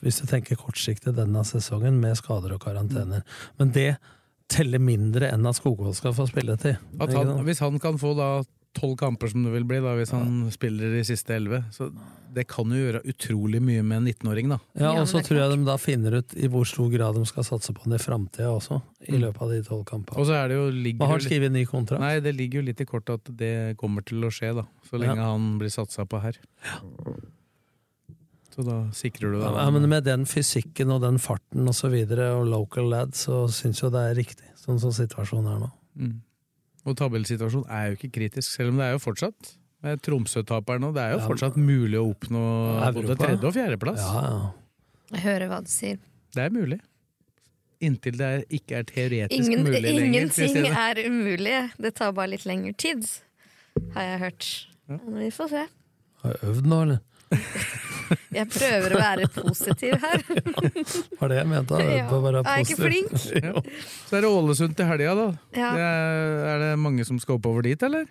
hvis du tenker kortsiktig denne sesongen med skader og karantener. Men det teller mindre enn at Skogvold skal få spilletid. Han, hvis han kan få da tolv kamper, som det vil bli, da, hvis han spiller de siste elleve, så det kan jo gjøre utrolig mye med en 19-åring, da. Ja, Ja, og så tror jeg de da finner ut i hvor stor grad de skal satse på den i framtida også, i løpet av de tolv kampene. Og så er det jo Man har skrevet ny kontrakt. Nei, det ligger jo litt i kortet at det kommer til å skje, da. Så lenge han blir satsa på her. Så da sikrer du deg. Ja, men med den fysikken og den farten og så videre, og local lad, så syns jo det er riktig, sånn som situasjonen er nå. Mm. Og tabellsituasjonen er jo ikke kritisk, selv om det er jo fortsatt med Tromsø-taperen nå. Det er jo fortsatt mulig å oppnå både tredje- og fjerdeplass. Ja, ja. Jeg hører hva du sier. Det er mulig. Inntil det er, ikke er teoretisk Ingen, mulig lenger. ingenting er umulig. Det tar bare litt lengre tid, har jeg hørt. Men vi får se. Har jeg øvd nå, eller? Jeg prøver å være positiv her. Var det jeg mente? Jeg være Er jeg ikke flink? Så er det Ålesund til helga, da. Ja. Det er, er det mange som skal oppover dit, eller?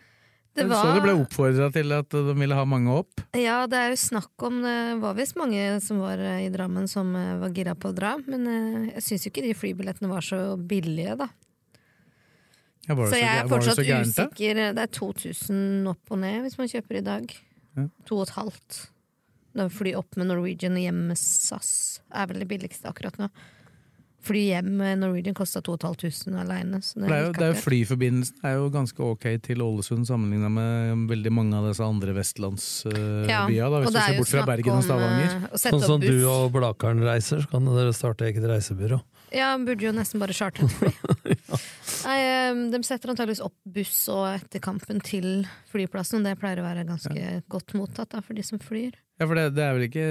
Det var... Så det ble oppfordra til at de ville ha mange opp. ja, det er jo snakk om Det var visst mange som var eh, i Drammen som eh, var gira på å dra, men eh, jeg syns jo ikke de flybillettene var så billige, da. Ja, så, Så jeg er fortsatt det usikker. Det er 2000 opp og ned hvis man kjøper i dag. Ja. To og et halvt. Da fly opp med Norwegian og hjem med SAS er vel det billigste akkurat nå. Fly hjem med Norwegian kosta 2500 aleine. Det er jo, det er jo Flyforbindelsen er jo ganske ok til Ålesund sammenligna med veldig mange av disse andre vestlandsbya, Ja, da, hvis du er ser bort fra Bergen og Stavanger. eh, Sånn som du og Blakaren reiser, så kan dere starte eget reisebyrå. Ja, burde jo nesten bare chartre et fly. Nei, eh, de setter antageligvis opp buss og etter kampen til flyplassen, og det pleier å være ganske godt mottatt da, for de som flyr. Ja, for det, det er vel ikke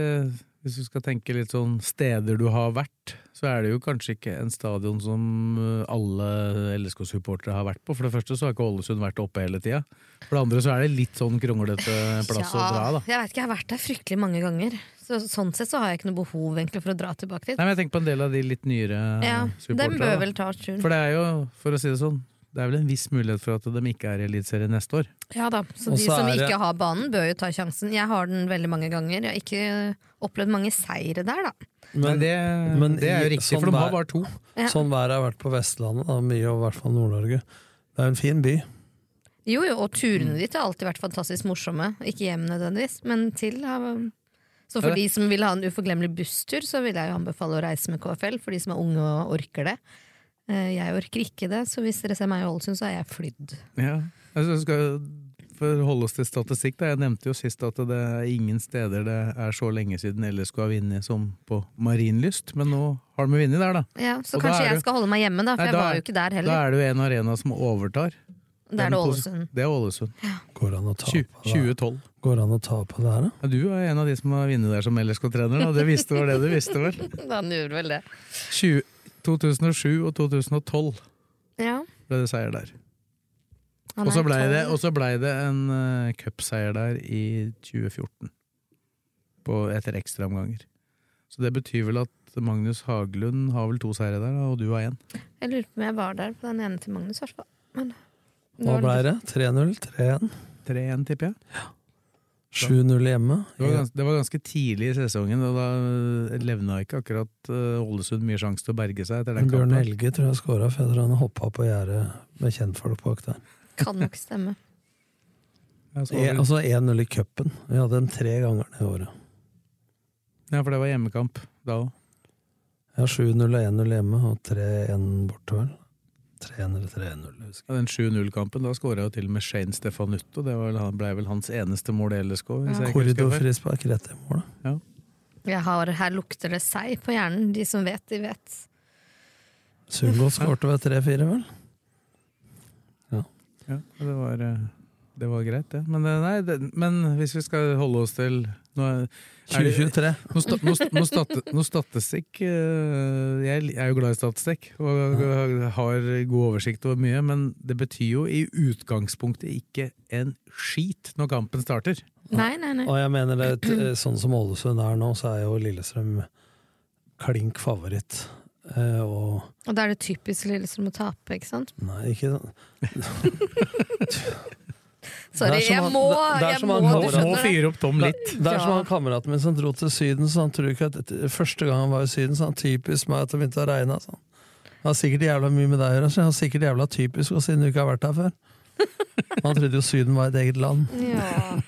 Hvis du skal tenke litt sånn steder du har vært, så er det jo kanskje ikke en stadion som uh, alle LSK-supportere har vært på. For det første så har ikke Ålesund vært oppe hele tida. For det andre så er det litt sånn kronglete plass å dra, da. Jeg vet ikke, jeg har vært der fryktelig mange ganger. Så, sånn sett så har jeg ikke noe behov egentlig for å dra tilbake dit. Nei, men jeg tenker på en del av de litt nyere Ja, supporterne. For det er jo, for å si det sånn, det er vel en viss mulighet for at de ikke er i Eliteserien neste år. Ja da, så de som det- ikke har banen, bør jo ta sjansen. Jeg har den veldig mange ganger. Jeg har ikke opplevd mange seire der, da. Men, det, men det er jo riktig, sånn for de har bare to. Ja. Sånn været har vært på Vestlandet, da, mye, og i hvert fall Nord-Norge. Det er en fin by. Jo jo, og turene ditt har alltid vært fantastisk morsomme. Ikke hjem nødvendigvis, men til. har- Så for de som vil ha en uforglemmelig busstur, så vil jeg jo anbefale å reise med KFL, for de som er unge og orker det. Eh, Jeg orker ikke det, så hvis dere ser meg i Ålesund, så er jeg flydd. Ja. Altså, skal for å holde oss til statistikk, da. jeg nevnte jo sist at det er ingen steder det er så lenge siden LSK har vunnet som på Marienlyst, men nå har de vunnet der, da. Ja, så Og kanskje jeg du... skal holde meg hjemme, da, for Nei, jeg da var jo ikke der heller. Da er det jo en arena som overtar. Det er det Ålesund. Det er Ålesund. Går an å ta 20, på det? 2012. Går an å ta på det her, da? Ja, du er en av de som har vunnet der som LSK-trener, da. Det visste var det du visste, vel? Han gjorde vel det. 20, 2007 og 2012 Ja. ble det seier der. Og så blei det, tolv. og så blei det en uh, cupseier der i 2014. På etter ekstraomganger. Så det betyr vel at Magnus Haglund har vel to seire der, og du har én. Jeg lurer på om jeg var der på den ene til Magnus, i hvert fall. Hva blei det? 3-0? 3-1? 3-1, tipper jeg. 7-0 hjemme? Det var, ganske, det var ganske tidlig i sesongen, og da levna ikke akkurat uh, Ålesund mye sjanse til å berge seg etter den Bjørn kampen. Helge tror jeg skåra, for jeg tror han hoppa på gjerdet med kjentfolk bak der. Kan nok stemme. Og så E, altså 1-0 i cupen. Vi hadde den tre ganger det året. ja, for det var hjemmekamp da òg. Ja, 7-0 og 1-0 hjemme, og 3-1 borte, vel. 3-1 eller 3-0, jeg husker Ja, den 7-0-kampen, da skåra jo til og med Shane Stefanutto. Det var vel, ble vel hans eneste mål i LSK. Ja. Korridorfrispark rett i mål. da. Jeg har, her lukter det seg på hjernen. De som vet, de vet. Sundgodt skårte ved 3-4, vel? Ja, det var, eh, det var greit, det. Men, eh, nei, det. men hvis vi skal holde oss til nå er, er 2023. Noe, sta, noe, sta- noe, stat- noe statistikk eh, Jeg er jo glad i statistikk og har god oversikt over mye, men det betyr jo i utgangspunktet ikke en skit når kampen starter. Nei, nei, nei. Og jeg mener det, eh, sånn som Ålesund er nå, så er jo Lillestrøm klink favoritt. Eh, og Og da er det typisk Lillestrøm å tape, ikke sant? Nei, ikke sånn Sorry, er jeg må, er jeg som må, han du skjønner fyre opp Tom litt. Det er som han kameraten min som dro til Syden, så han tror ikke at det- første gang han var i Syden, så han typisk meg at det begynte å regne. Sånn. Det har sikkert jævla mye med deg å gjøre, så det er sikkert jævla typisk, og siden du ikke har vært her før. Han trodde jo Syden var et eget land. Ja.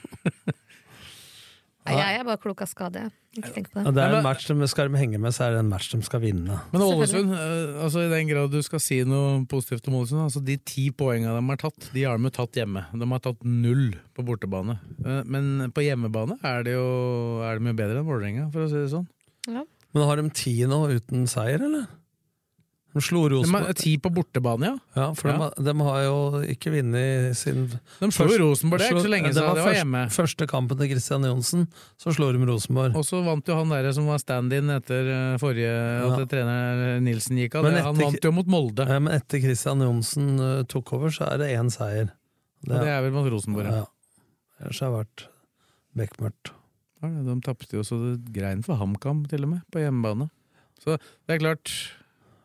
Jeg er bare klok av skade. Ikke tenk på det. det er en match de skal de henge med, så er det en match de skal vinne. Men Ålesund, eh, altså i den grad du skal si noe positivt om Ålesund, altså de ti poengene de har tatt, de har de tatt hjemme. De har tatt null på bortebane. Eh, Men på hjemmebane er det jo er de jo bedre enn Vålerenga, for å si det sånn. Ja. Men har de ti nå uten seier, eller? De slo De Rosenborg. ti på bortebane, ja. Ja, for Ja. De, de har jo ikke vunnet siden De slo Rosenborg, det er ikke så lenge siden. Det var var hjemme. Første kampen til Christian Johnsen, så slår de Rosenborg. Og så vant jo han der som var stand-in etter eh, forrige Ja. at trener Nilsen gikk av. Etter, Det- Han vant jo mot Molde. Ja, men etter Christian Johnsen uh, tok over, så er det én seier. Og det er vel mot Rosenborg. Ja. ja. Ellers har det vært bekmørkt. Ja, De tapte jo så det grein for HamKam, til og med, på hjemmebane. Så det er klart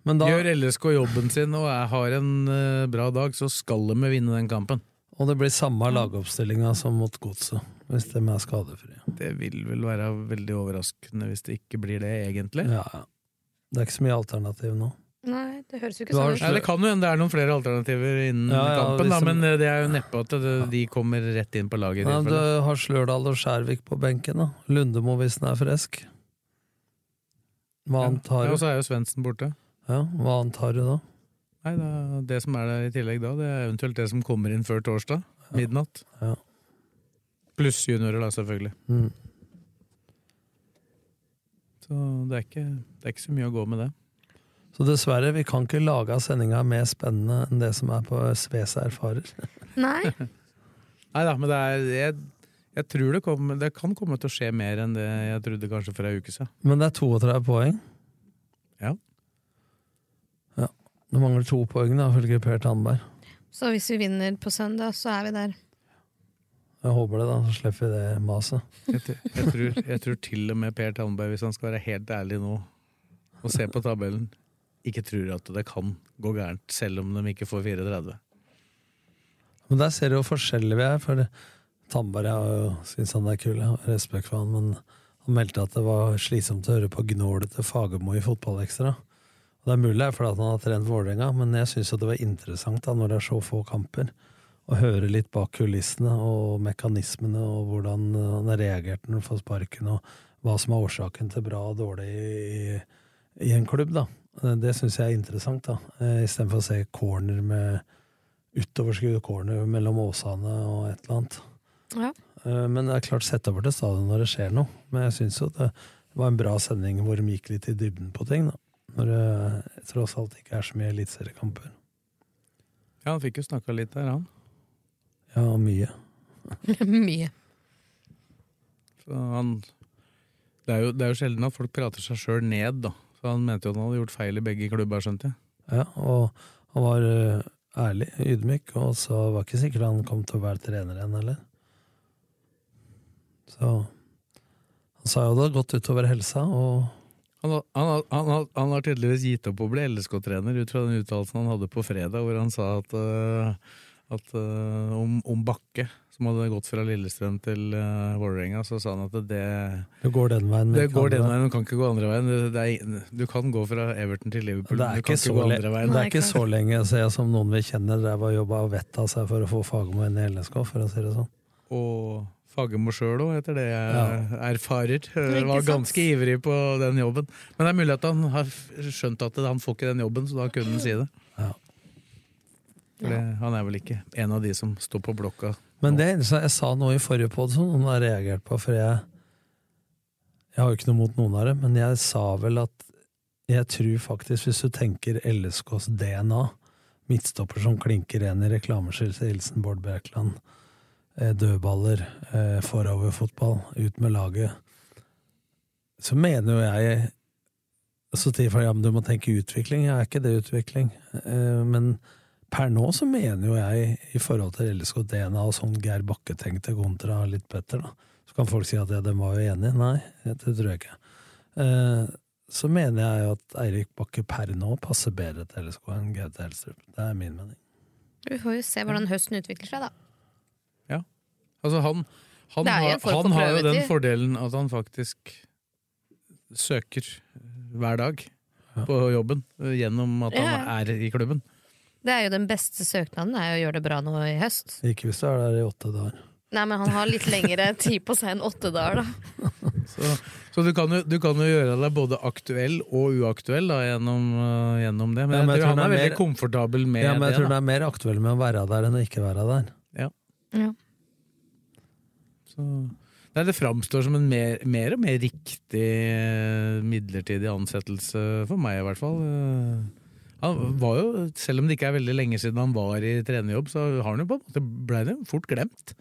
da, Gjør LSK jobben sin og jeg har en uh, bra dag, så skal de vinne den kampen. og det blir samme lagoppstillinga som mot Godset, hvis de er skadefrie. Det vil vel være veldig overraskende hvis det ikke blir det, egentlig. Ja, ja. Det er ikke så mye alternativ nå. Nei, det høres jo ikke sånn ut. Ja, det kan jo hende det er noen flere alternativer innen Ja, ja, kampen, da, men eh, det er jo neppe at det, de kommer rett inn på laget. Nei, du har Slørdal og Skjærvik på benken. da Lundemo hvis den er frisk. Hva annet har Ja, og så er jo Svendsen borte. Ja, hva annet har du da? Nei, da, Det som er der i tillegg da, det er eventuelt det som kommer inn før torsdag. Midnatt. Ja. Pluss juniorer, da, selvfølgelig. Mm. Så det er, ikke, det er ikke så mye å gå med det. Så dessverre, vi kan ikke lage sendinga mer spennende enn det som er på Sves erfarer. Nei, Nei da, men det er jeg, jeg tror det, kom, det kan komme til å skje mer enn det jeg trodde kanskje for ei uke siden. Men det er 32 poeng. Ja. Det mangler to poeng, da, ifølge Per Tandberg. så hvis vi vinner på søndag, så er vi der. Jeg håper det, da, så slipper vi det maset. Jeg, jeg, tror, jeg tror til og med Per Tandberg, hvis han skal være helt ærlig nå og se på tabellen, ikke tror at det kan gå gærent, selv om de ikke får 34. Men der ser du hvor forskjellige vi er. For Tandberg jeg syns han er kul, jeg har respekt for han, men han meldte at det var slitsomt å høre på gnålet til Fagermo i Fotballekstra. Og Det er mulig det er fordi han har trent Vålerenga, men jeg syns det var interessant da, når det er så få kamper, å høre litt bak kulissene og mekanismene og hvordan han har reagert når han får sparken, og hva som er årsaken til bra og dårlig i, i en klubb. da. Det syns jeg er interessant, da, eh, istedenfor å se corner med utoverskudd corner mellom Åsane og et eller annet. Ja. Eh, Men det er klart, sett over til stadion når det skjer noe. Men jeg syns jo det var en bra sending hvor de gikk litt i dybden på ting. da. Når det tross alt ikke er så mye eliteseriekamper. Ja, han fikk jo snakka litt der, han. Ja, mye. Mye. Så han det er, jo, det er jo sjelden at folk prater seg sjøl ned, da. Så han mente jo han hadde gjort feil i begge klubber, skjønte jeg. Ja, og han var eh, ærlig, ydmyk, og så var ikke sikkert han kom til å være trener igjen heller. Så han sa jo det hadde gått utover helsa, og Han, har- han, han, han har tydeligvis gitt opp å bli LSK-trener ut fra den uttalelsen han hadde på fredag, hvor han sa at, øh, at uh, om, om, Bakke, som hadde gått fra Lillestrøm til uh, Vålerenga, så sa han at det Det går den veien. Det går den veien, du kan ikke gå andre veien. Det, er, du kan gå fra Everton til Liverpool, men du ikke, ikke, gå andre veien. Det er ikke så lenge siden som noen vi kjenner drev og jobba vettet av seg for å få Fagermo inn i LSK, for å si det sånn. Og Fagermo sjøl òg, etter det jeg ja. erfarer. Var ganske ivrig på den jobben. Men det er mulig at han har skjønt at han får ikke den jobben, så da kunne han si det. Ja. Det, han er vel ikke en av de som står på blokka. Men det jeg sa noe i forrige pod som noen har reagert på, for jeg Jeg har jo ikke noe mot noen av det, men jeg sa vel at jeg tror faktisk, hvis du tenker LSKs DNA, midtstopper som klinker ren i reklameskiltet, Hilsen Bård Bjerkland, dødballer, eh, foroverfotball, ut med laget, så mener jo jeg Så sier folk ja, men du må tenke utvikling. Ja, er ikke det utvikling. Eh, men per nå så mener jo jeg, i forhold til LSK DNA og sånn Geir Bakke tenkte kontra litt Petter, da, så kan folk si at ja, de var jo enige. Nei, det tror jeg ikke. Så mener jeg jo at Eirik Bakke per nå passer bedre til LSK enn Gaute Helstrup. Det er min mening. Vi får jo se hvordan høsten utvikler seg, da. Altså han, han, har, han har, jo den fordelen at han faktisk søker hver dag på jobben gjennom at han er i klubben. Det er jo den beste søknaden, er å gjøre det bra nå i høst. Ikke hvis du er der i åtte dager. Nei, men han har litt lengre tid på seg enn åtte dager, da. Så, så du, kan jo, du, kan jo, gjøre deg både aktuell og uaktuell da, gjennom, uh, gjennom det. Men, ja, men jeg, tror han er, er veldig mer, komfortabel med det. Ja, men jeg det, tror han er mer aktuell med å være der enn å ikke være der. Ja. Så Nei, det framstår som en mer, mer, og mer riktig eh, midlertidig ansettelse for meg, i hvert fall. Eh, han var jo, Selv om det ikke er veldig lenge siden han var i trenerjobb, så har han jo på en måte ble det fort glemt.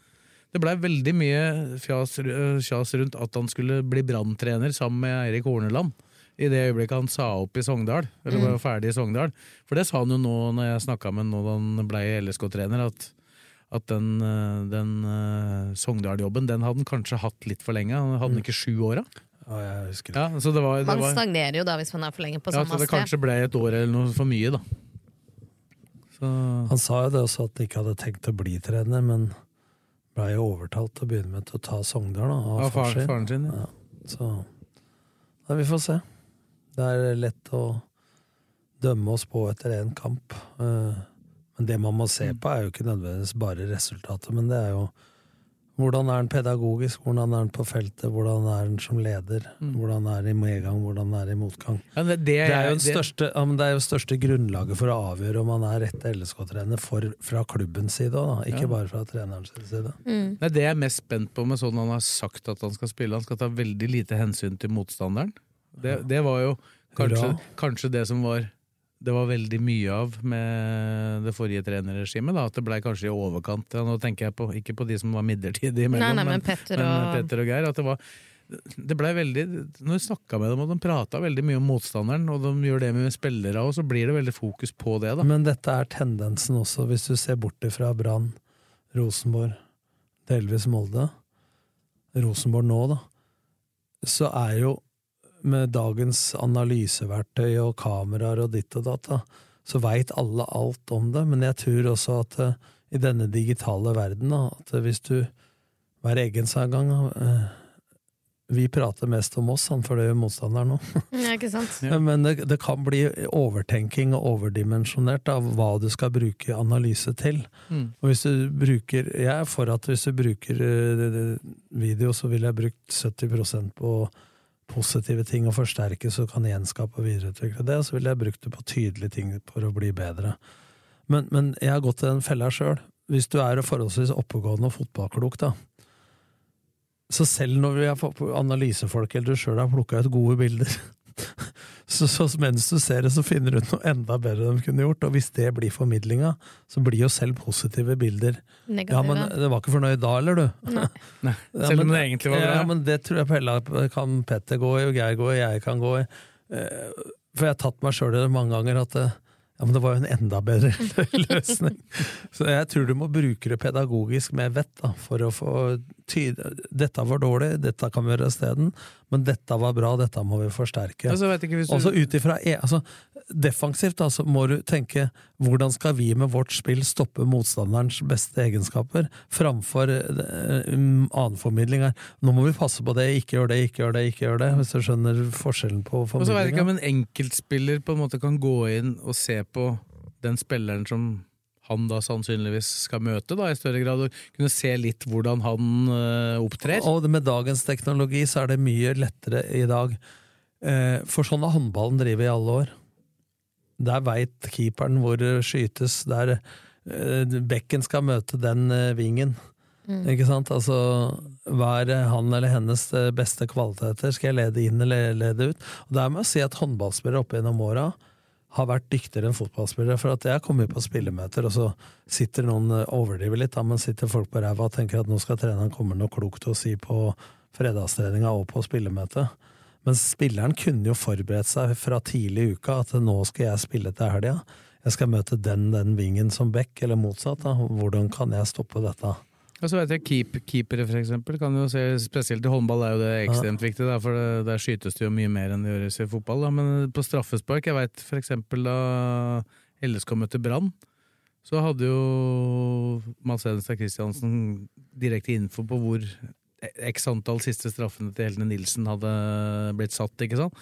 Det blei veldig mye fjas, kjas rundt at han skulle bli branntrener sammen med Eirik Horneland. I det øyeblikket han sa opp i Sogndal, eller var mm. ferdig i Sogndal. For det sa han jo nå når jeg snakka med ham da han blei LSK-trener, at at den, eh, den uh, Sogndal-jobben den hadde han kanskje hatt litt for lenge. Han hadde mm. ikke sju år, da? Ja, det. Ja, det var, det man var, stagnerer jo da hvis man er for lenge på samme sted. Ja, så det kanskje ble et år eller noe for mye, da. Så. Han sa jo det også at han ikke hadde tenkt å bli trener, men blei jo overtalt til å begynne med til å ta Sogndal. Da, av far, faren sin. Ja. ja. Så ja, vi får se. Det er lett å dømme oss på etter én kamp. Uh, men det man må se på, er jo ikke nødvendigvis bare resultatet, men det er jo hvordan er han pedagogisk, hvordan er han på feltet, hvordan er han som leder, mm. hvordan er han i medgang, hvordan er han i motgang. Ja, det, det, det, er jo det, største, ja, det er jo største grunnlaget for å avgjøre om han er rett LSK-trener fra klubbens side òg, ikke ja. bare fra trenerens side. Mm. Det er det jeg er mest spent på med sånn han har sagt at han skal spille. Han skal ta veldig lite hensyn til motstanderen. Det, var jo kanskje, kanskje det som var det var veldig mye av med det forrige trenerregimet. At det blei kanskje i overkant. Ja, nå tenker jeg på, ikke på de som var midlertidige imellom, nei, nei, men, Petter, og... men Petter og Geir. At det var det ble veldig, Når vi snakka med dem, og de prata veldig mye om motstanderen, og de gjør det med spillere òg, så blir det veldig fokus på det. da. Men dette er tendensen også, hvis du ser bort fra Brann, Rosenborg, delvis Molde. Rosenborg nå, da. Så er jo med dagens analyseverktøy og kameraer og ditt og datt, så veit alle alt om det, men jeg tror også at uh, i denne digitale verden, da, at hvis du hver egen seg gang uh, vi prater mest om oss, for det gjør motstanderen nå. Ja, ikke sant? Ja. Men det, det, kan bli overtenking og overdimensjonert av hva du skal bruke analyse til. Mm. Og hvis du bruker Jeg er for at hvis du bruker uh, video, så ville jeg brukt 70% på positive ting å forsterke så kan gjenskape og videreutvikle det, og så ville jeg brukt det på tydelige ting for å bli bedre. Men, men jeg har gått til den fella sjøl. Hvis du er forholdsvis oppegående og fotballklok, da, så selv når vi har analysefolk eller du sjøl har plukka ut gode bilder, så, så, mens du ser det, så finner du ut noe enda bedre de kunne gjort. Og hvis det blir formidlinga, så blir jo selv positive bilder Negative. Ja, men det var ikke fornøyd da, eller du? Nei. Nei. Selv om det egentlig var bra? Ja, men det tror jeg Pella kan Petter gå i, og Geir gå i, jeg kan gå i. Eh, for jeg har tatt meg sjøl i det mange ganger at det, ja, men det var jo en enda bedre løsning. Så jeg tror du må bruke det pedagogisk med vett da, for å få Dette var dårlig, dette kan vi gjøre isteden, men dette var bra, dette må vi forsterke. Altså, du... Også ut ifra e altså, defensivt altså, må du tenke hvordan skal vi med vårt spill stoppe motstanderens beste egenskaper, framfor uh, annenformidling her. Nå må vi passe på det, ikke gjør det, ikke gjør det, ikke gjør det, hvis du skjønner forskjellen på Og så vet jeg formidlinga. ikke om en enkeltspiller på en måte kan gå inn og se på den spilleren som han da sannsynligvis skal møte, da, i større grad, og kunne se litt hvordan han uh, opptrer. Og med dagens teknologi så er det mye lettere i dag. Uh, For sånn har håndballen drevet i alle år. Der veit keeperen hvor det skytes, der uh, bekken skal møte den vingen. Mm. Ikke sant? Altså, hva er han eller hennes beste kvaliteter? Skal jeg lede inn eller lede ut? Og det er med å si at håndballspillere opp gjennom åra har vært dyktigere enn fotballspillere. For at jeg kommer på spillemøter, og så sitter noen eh, overdriver litt, da, men sitter folk på ræva og tenker at nå skal treneren komme noe klokt å si på fredagstreninga og på spillemøtet. Men spilleren kunne jo forberedt seg fra tidlig i uka at nå skal jeg spille til helga. Jeg skal møte den, den vingen som back, eller motsatt. da. Hvordan kan jeg stoppe dette? Og så vet jeg keep, Keepere, for eksempel, kan jo se spesielt i håndball er jo det ekstremt viktig, da, for det, der skytes det jo mye mer enn det gjøres i fotball. Da. Men på straffespark, jeg veit for eksempel da LSK møtte Brann, så hadde jo Mads Hedenstad Christiansen direkte info på hvor x antall siste straffene til Helene Nilsen hadde blitt satt, ikke sant?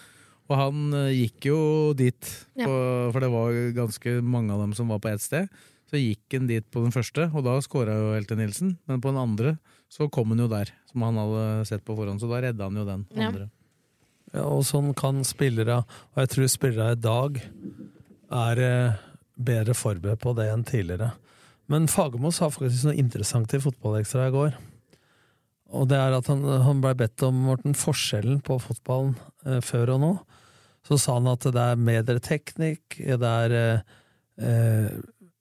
Og han eh, gikk jo dit, Ja. på, for det var ganske mange av dem som var på ett sted. Så gikk han dit på den første, og da skåra jo Elte Nilsen. Men på den andre så kom han jo der, som han hadde sett på forhånd. Så da redda han jo den andre. Ja, og sånn kan spillere, og jeg tror spillere i dag er eh, bedre forberedt på det enn tidligere. Men Fagermo sa faktisk noe interessant i Fotballekstra i går. Og det er at han, han ble bedt om Morten, forskjellen på fotballen eh, før og nå. Så sa han at det er bedre teknikk, det er eh, eh,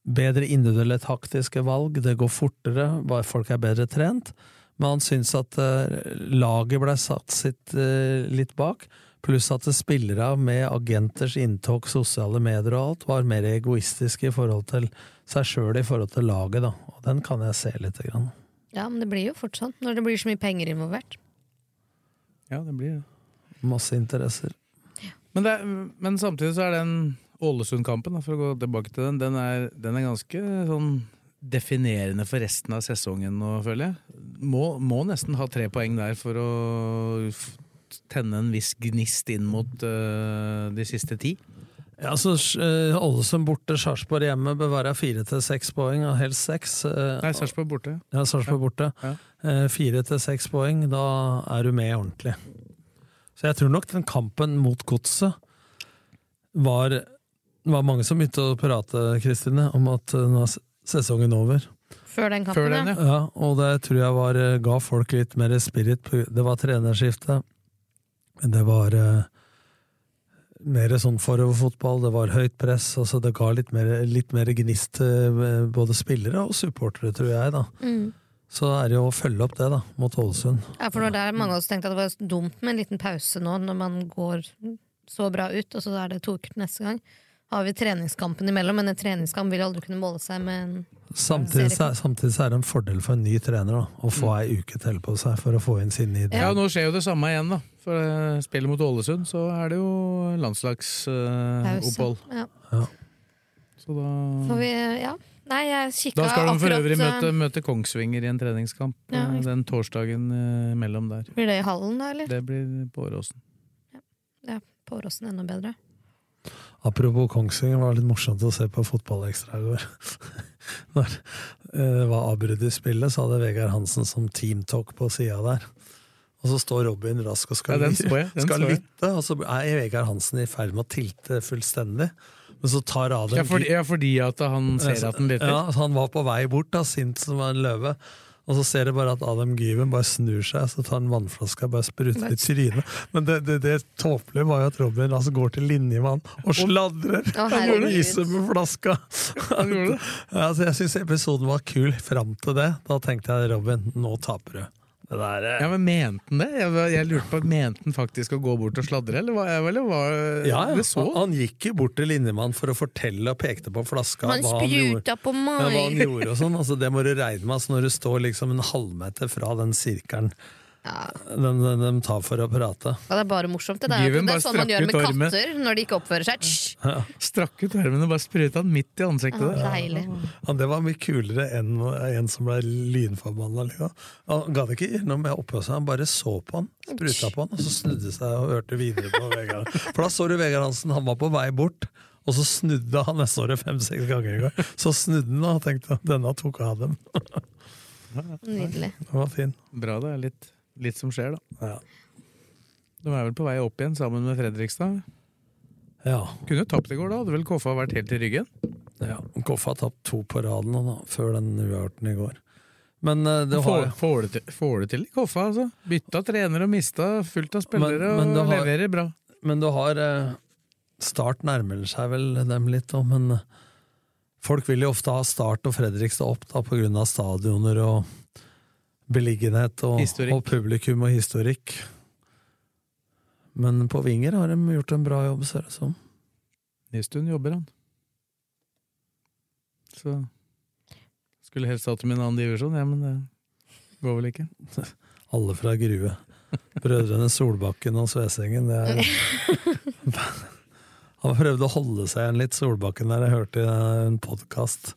bedre individuelle taktiske valg, det går fortere, folk er bedre trent. Men han syns at eh, laget ble satt sitt eh, litt bak, pluss at spillere med agenters inntog, sosiale medier og alt, var mer egoistiske i forhold til seg sjøl i forhold til laget, da. Og den kan jeg se lite grann. Ja, men det blir jo fort sånn når det blir så mye penger involvert. Ja, det blir det. Masse interesser. Men, det men samtidig så er den Ålesund-kampen, for å gå tilbake til den, den er, den er ganske sånn definerende for resten av sesongen nå, føler jeg. Må, må nesten ha tre poeng der for å tenne en viss gnist inn mot uh, de siste ti. Ja, så uh, Ålesund borte, Sarpsborg hjemme bør være fire til seks poeng, og helst seks. eh, Nei, Sarpsborg borte. Ja, Sarpsborg borte. Eh, Fire til seks poeng, da er du med ordentlig. Så jeg tror nok den kampen mot Godset var Det var mange som begynte å prate, Kristine, om at eh, nå er sesongen over. Før den kampen, Før den, ja. ja. Og det tror jeg var, eh, ga folk litt mer spirit. Det var trenerskifte. Det var eh, mer sånn foroverfotball, det var høyt press. altså Det ga litt mer, litt mer gnist til både spillere og supportere, tror jeg. da. Mm. Så er det jo å følge opp det, da, mot Ålesund. Ja, for når det er mange av oss tenkte at det var dumt med en liten pause nå, når man går så bra ut, og så er det to uker til neste gang. Har vi treningskampen imellom, men en treningskamp vil aldri kunne måle seg med en Samtidig, så er, samtidig så er det en fordel for en ny trener da, å få ei uke til på seg for å få inn sine ideer. Ja, nå skjer jo det samme igjen, da. For eh, spillet mot Ålesund, så er det jo landslagsopphold. Uh, Ja. Ja. så da Får vi, ja. Nei, jeg kikka Da skal de for øvrig eh, møte, møte Kongsvinger i en treningskamp Ja, eh, den torsdagen eh, mellom der. Blir det i hallen, da, eller? Det blir på Åråsen. Ja, på Åråsen enda bedre. Apropos Kongsvinger, det var litt morsomt å se på Fotballekstra i går. Når eh, det var avbrudd i spillet, så hadde Vegard Hansen som teamtalk på sida der. Og så står Robin Rask og skal, Ja, den jeg, den skal lytte, og så er Vegard Hansen i ferd med å tilte fullstendig. Men så tar Adam Ja, fordi, ja, fordi at han ser at den lytter. Ja, Han var på vei bort, da, sint som en løve. Og så ser jeg bare at Adam Given bare snur seg, så tar han vannflaska og bare spruter i trynet. Men det, det, det tåpelige var jo at Robin altså går til linjemann og sladrer! Å, Han viser med flaska! gjorde altså, jeg syns episoden var kul fram til det. Da tenkte jeg Robin, nå taper du. Det der, eh, Ja, men Mente han det? Jeg, jeg lurte på, Mente han faktisk å gå bort og sladre, eller var, eller var ja, ja. det så? Han, han gikk jo bort til linjemannen for å fortelle og pekte på flaska. Han hva han gjorde. på Ja, hva han meg! gjorde og sånn, altså Det må du regne med altså, når du står liksom en halvmeter fra den sirkelen de, de, de tar for å prate. Ja, det er bare morsomt. Det, det er, det er sånn man gjør med katter katter når de ikke oppfører seg. Ja. Strakk ut armen og bare sprøyta den midt i ansiktet. Ja, der. Ja, det var mye kulere enn en som ble lynforbanna. Liksom. Han gadd ikke gjøre noe med oppå seg, han bare så på han, spruta på han, og så snudde seg og hørte videre på Vegard. For da så du Vegard Hansen, han var på vei bort, og så snudde han, jeg så det fem-seks ganger i går, så snudde han og tenkte at denne tok av dem. Nydelig. Det var fin. Bra det er litt, litt som skjer, da. Ja. De er vel på vei opp igjen sammen med Fredrikstad. Ja. Kunne tapt i går, da. Hadde vel Koffa vært helt i ryggen? ja. Koffa har tapt to på raden da, før den uavgjorten i går. Men eh, det har får, det til, får det til i Koffa, altså. Bytta trener og mista fullt av spillere Men- men og har- leverer bra. Men du har eh, Start nærmer seg vel dem litt òg, men eh, folk vil jo ofte ha Start og Fredrikstad opp da, av stadioner og beliggenhet og, og publikum og historikk. Men på Vinger har de gjort en bra jobb, ser det som. Nystuen jobber han. Så Skulle helst hatt dem i en annen divisjon, ja, men det går vel ikke. Alle fra Grue. Brødrene Solbakken og Svesengen. Det er Han prøvde å holde seg igjen litt, Solbakken der. Jeg hørte i en podkast.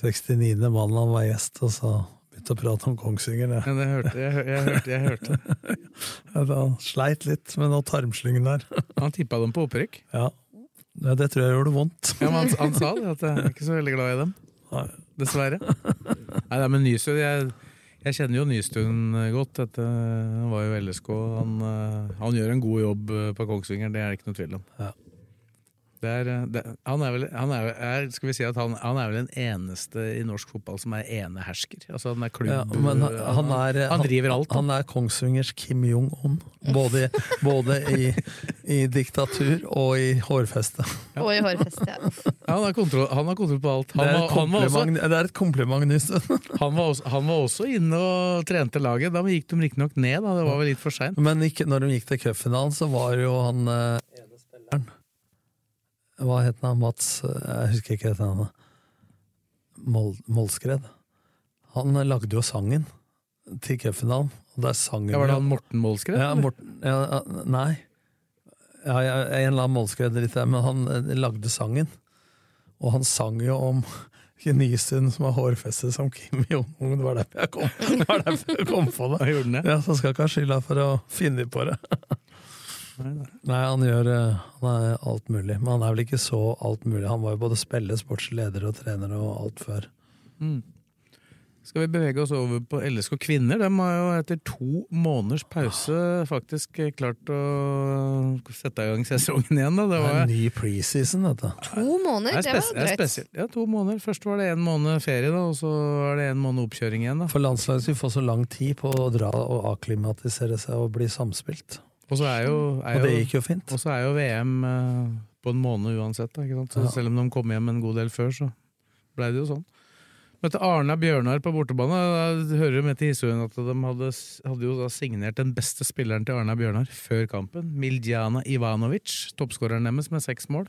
69. mann han var gjest, og så begynte å prate om Kongsvinger. Det. Ja, det hørte, jeg, jeg, hørte, jeg hørte det. Ja, Han sleit litt med noe tarmslyng der. Han tippa dem på opprykk. Ja. ja, det tror jeg gjorde vondt. Ja, men han, han sa det, at jeg er ikke så veldig glad i dem. Nei. Dessverre. Nei, nei, men Nystuen jeg, jeg kjenner jo Nystuen godt. Dette, han var jo LSK. Han, eh, han gjør en god jobb eh, på Kongsvinger, det er det ikke noe tvil om. Ja. Det er, eh, det, han er vel, han er, er, skal vi si at han, han er vel den eneste i norsk fotball som er enehersker. Altså han er klubb... Ja, han, han, er, han driver alt. Han, er Kongsvingers Kim Jong-un. Både, både i, i diktatur og i hårfeste. Og i hårfeste. Ja. Ja, han, har kontroll, han har kontroll på alt. Han, Det er, var, et han, var også, det er et kompliment, Nystuen. han, var også, han var også inne og trente laget. Da gikk de riktignok ned, da. det var vel litt for seint. Men ikke, når de gikk til cupfinalen, så var jo han eh, Hva het han? Mats eh, Jeg husker ikke hva han Mol, Molskred. Han lagde jo sangen til cupfinalen, og der sang Ja, var det han Morten Målskred? Ja, Morten, ja, nei. Ja, jeg, en eller annen målskred litt der, men han eh, lagde sangen. Og han sang jo om Nystuen som har hårfeste som Kim Jong-un. Det var derfor jeg kom, det var derfor jeg kom på det. Det. Ja, Så skal ikke ha skylda for å finne på det. Nei, han gjør eh, han er alt mulig. Men han er vel ikke så alt mulig. Han var jo både spiller, sportsleder og trener og alt før. Mm. Skal vi bevege oss over på LSK kvinner? De har jo etter to måneders pause faktisk klart å sette i gang sesongen igjen. Da. Det var, er en ny preseason, dette. To måneder, det er det var drøyt. Ja, to måneder. Først var det en måned ferie, da, og så er det en måned oppkjøring igjen. Da. For landslaget skulle få så lang tid på å dra og akklimatisere seg og bli samspilt. Og så er jo, er Og det gikk jo fint. og så er jo VM eh, på en måned uansett. Da, Ja. Selv om de kom hjem en god del før, så blei det jo sånn. Møtte Arna Bjørnar på bortebane. Da hører du med til historien at de hadde, hadde jo da signert den beste spilleren til Arna Bjørnar før kampen. Miljana Ivanovic, toppskåreren deres med seks mål.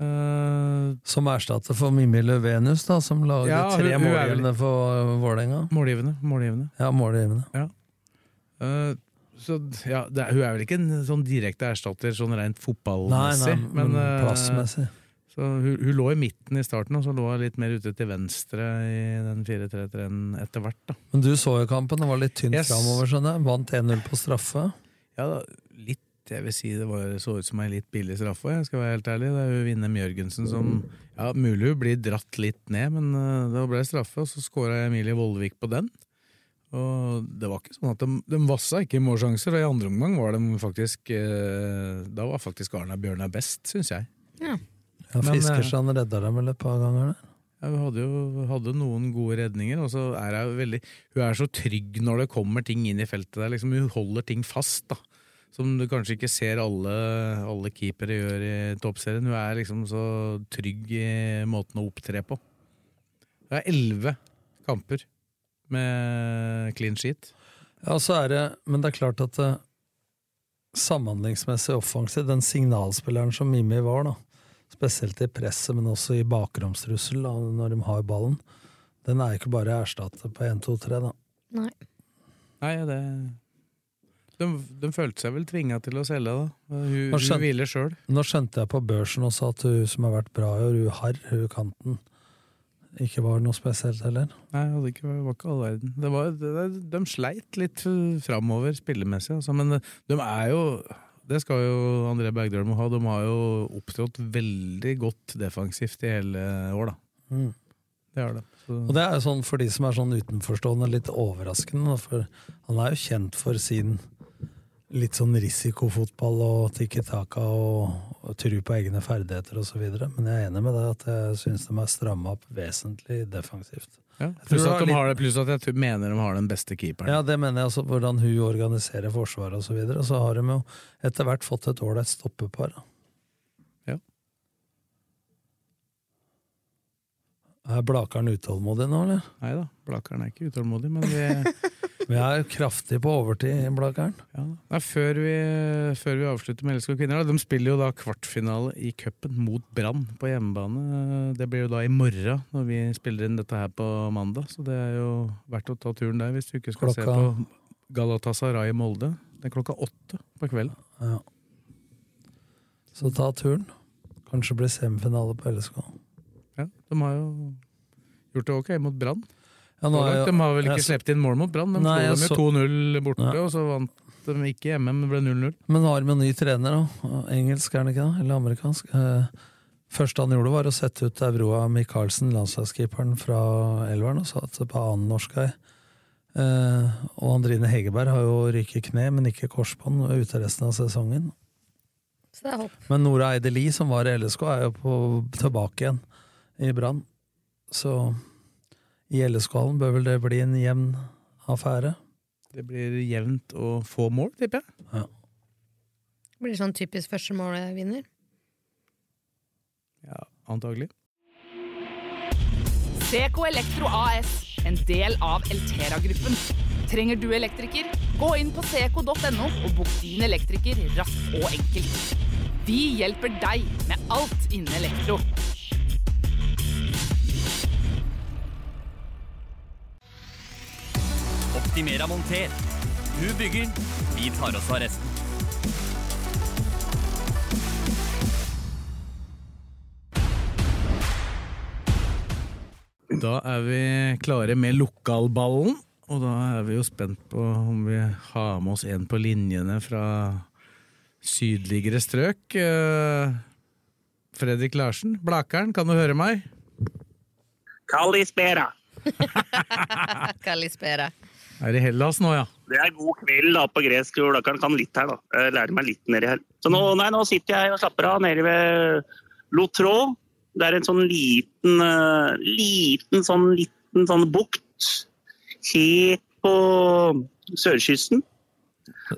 Uh, Som erstatter for Mimmi Løvenius, da, som lager Ja, tre målgivende for uh, Vålerenga. målgivende. målgivende. Ja, målgivende. Eh, så ja, det, hun er vel ikke en sånn direkte erstatter sånn rent fotballmessig. nei, men eh, plassmessig. Så hun, hun lå i midten i starten, og så lå hun litt mer ute til venstre i den 4-3-3-en etter hvert. da. Men du så jo kampen, det var litt tynt Yes. framover, skjønner jeg. Vant 1-0 på straffe. Ja, litt, jeg vil si det var, så ut som ei litt billig straffe, jeg skal være helt ærlig. Det er jo Vinnem Jørgensen som ja, Mulig hun blir dratt litt ned, men uh, det ble straffe, og så skåra Emilie Vollvik på den. Og det var ikke sånn at de, de vassa ikke i målsjanser, og i andre omgang var de faktisk eh, Da var faktisk Arna Bjørnar best, syns jeg. Ja. Ja, Fiskersand Fiskerstrand redda dem vel et par ganger der. Ja, Hun hadde jo hadde noen gode redninger, og så er hun veldig Hun er så trygg når det kommer ting inn i feltet der. Liksom, hun holder ting fast, da. Som du kanskje ikke ser alle, alle keepere gjør i toppserien. Hun er liksom så trygg i måten å opptre på. Det er elleve kamper med clean sheet. Ja, så er det, men det er klart at uh, samhandlingsmessig offensiv, den signalspilleren som Mimmi var, da, spesielt i presset, men også i bakromstrussel da, når de har ballen, den er ikke bare erstattet på 1, 2, 3, da. Nei. Nei, det de, de følte seg vel tvinga til å selge, da. Hun, Nå hun skjønte- ville sjøl. Nå skjønte jeg på børsen også at hun som har vært bra i år, hun Harr, hun kanten, ikke var noe spesielt heller. Nei, det hadde ikke, var ikke all verden. Det var, det, de sleit litt framover spillemessig, altså. Men de er jo Det skal jo André Bergdølmo ha. De har jo opptrådt veldig godt defensivt i hele år, da. Mm. Det har de. Så, Og det er jo sånn for de som er sånn utenforstående litt overraskende, for han er jo kjent for sin litt sånn risikofotball og tikki taka og, og tru på egne ferdigheter osv. Men jeg er enig med deg at jeg syns de er stramma opp vesentlig defensivt. ja. Pluss at, de har det, pluss at jeg mener de har den beste keeperen. Ja, det mener jeg også, hvordan hun organiserer forsvaret osv. Og, og så har de jo etter hvert fått et ålreit stoppepar. Ja. Er Blakeren utålmodig nå, eller? Nei da, Blakeren er ikke utålmodig, men vi Vi er kraftig på overtid, Blakkern. Ja, da. Før, vi, før vi avslutter med LSK kvinner, da, de spiller jo da kvartfinale i cupen mot Brann på hjemmebane. Det blir jo da i morgen, når vi spiller inn dette her på mandag. Så det er jo verdt å ta turen der hvis du ikke skal se på Galatasaray i Molde. Det er klokka åtte på kvelden. Ja. Så ta turen. Kanskje blir semifinale på LSK. Ja, de har jo gjort det ok mot Brann. Ja, nå er de har vel ikke jeg sluppet inn mål mot Brann. De Nei, slo dem så- jo 2-0 borte, Ja. og så vant de ikke hjemme, men det ble 0-0. Men nå har de en ny trener, da. Engelsk, er han ikke det? Eller amerikansk? Eh, første han gjorde, var å sette ut Aurora Michaelsen, landslagskeeperen fra Elveren, og satte på annen norsk vei. Eh, og Andrine Hegerberg har jo ryket kne, men ikke korsbånd, ute resten av sesongen. Så det er håp. Men Nora Eide Lie, som var i LSK, er jo på, tilbake igjen i Brann. Så i LSK-hallen bør vel det bli en jevn affære. Det blir jevnt og få mål, tipper jeg. Ja. Blir det sånn typisk første målet vinner? Ja, antagelig. CK Elektro AS, en del av Eltera-gruppen. Trenger du elektriker? Gå inn på ck.no og bok din elektriker raskt og enkelt. Vi hjelper deg med alt innen elektro. Optimera monter. Du bygger, vi tar oss av resten. Da er vi klare med lokalballen, og da er vi jo spent på om vi har med oss en på linjene fra sydligere strøk. Eh, Fredrik Larsen, Blakeren, kan du høre meg? Kalispera. Kalispera. Er i Hellas nå, ja. Det er god kveld da, på gresk. og Kan, kan litt her, da. Jeg lærer meg litt nedi her. Så nå, nei, nå sitter jeg og slapper av nede ved Lotrå. Det er en sånn liten, eh, liten sånn liten sånn bukt helt på sørkysten.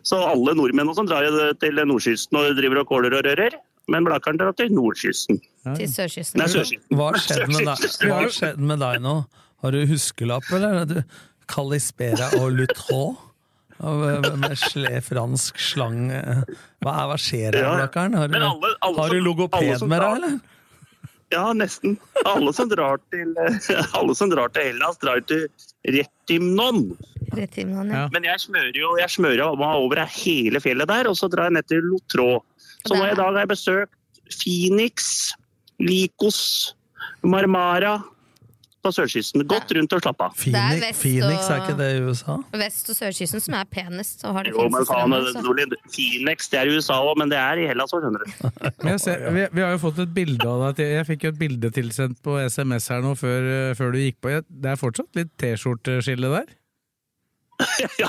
Så alle nordmenn og sånn drar jo til nordkysten og driver og kåler og rører. Men Blakkaren drar til nordkysten. Til sørkysten. Nei, sørkysten. Hva har skjedd med deg, skjedd med deg nå? Har du huskelapp, eller? Er Du Kalispera og Lutron. Med med sle, fransk slang Hva, er, hva skjer her. Blakkaren? Har, du- alle- alle har du som- logoped med deg, eller? Ja, nesten. Alle som drar til, alle som drar til Hellas, drar til Retimnon. Retimnon ja. Men jeg smører jo jeg smører meg over hele fjellet der, og så drar jeg ned til Lotrå. Så nå i dag har jeg besøkt Phoenix, Likos, Marmara på sørkysten. Gått rundt og slapp av. Phoenix, vest Phoenix, er ikke det i USA? Vest- og sørkysten som er penest og har det Jo, men faen, strømmen, Phoenix det er i USA òg, men det er i Hellas òg, skjønner du. Men jeg ser, vi, vi har jo fått et bilde av deg. Jeg fikk jo et bilde tilsendt på SMS her nå før, eh, før du gikk på. Det er fortsatt litt T-skjorteskille der? ja,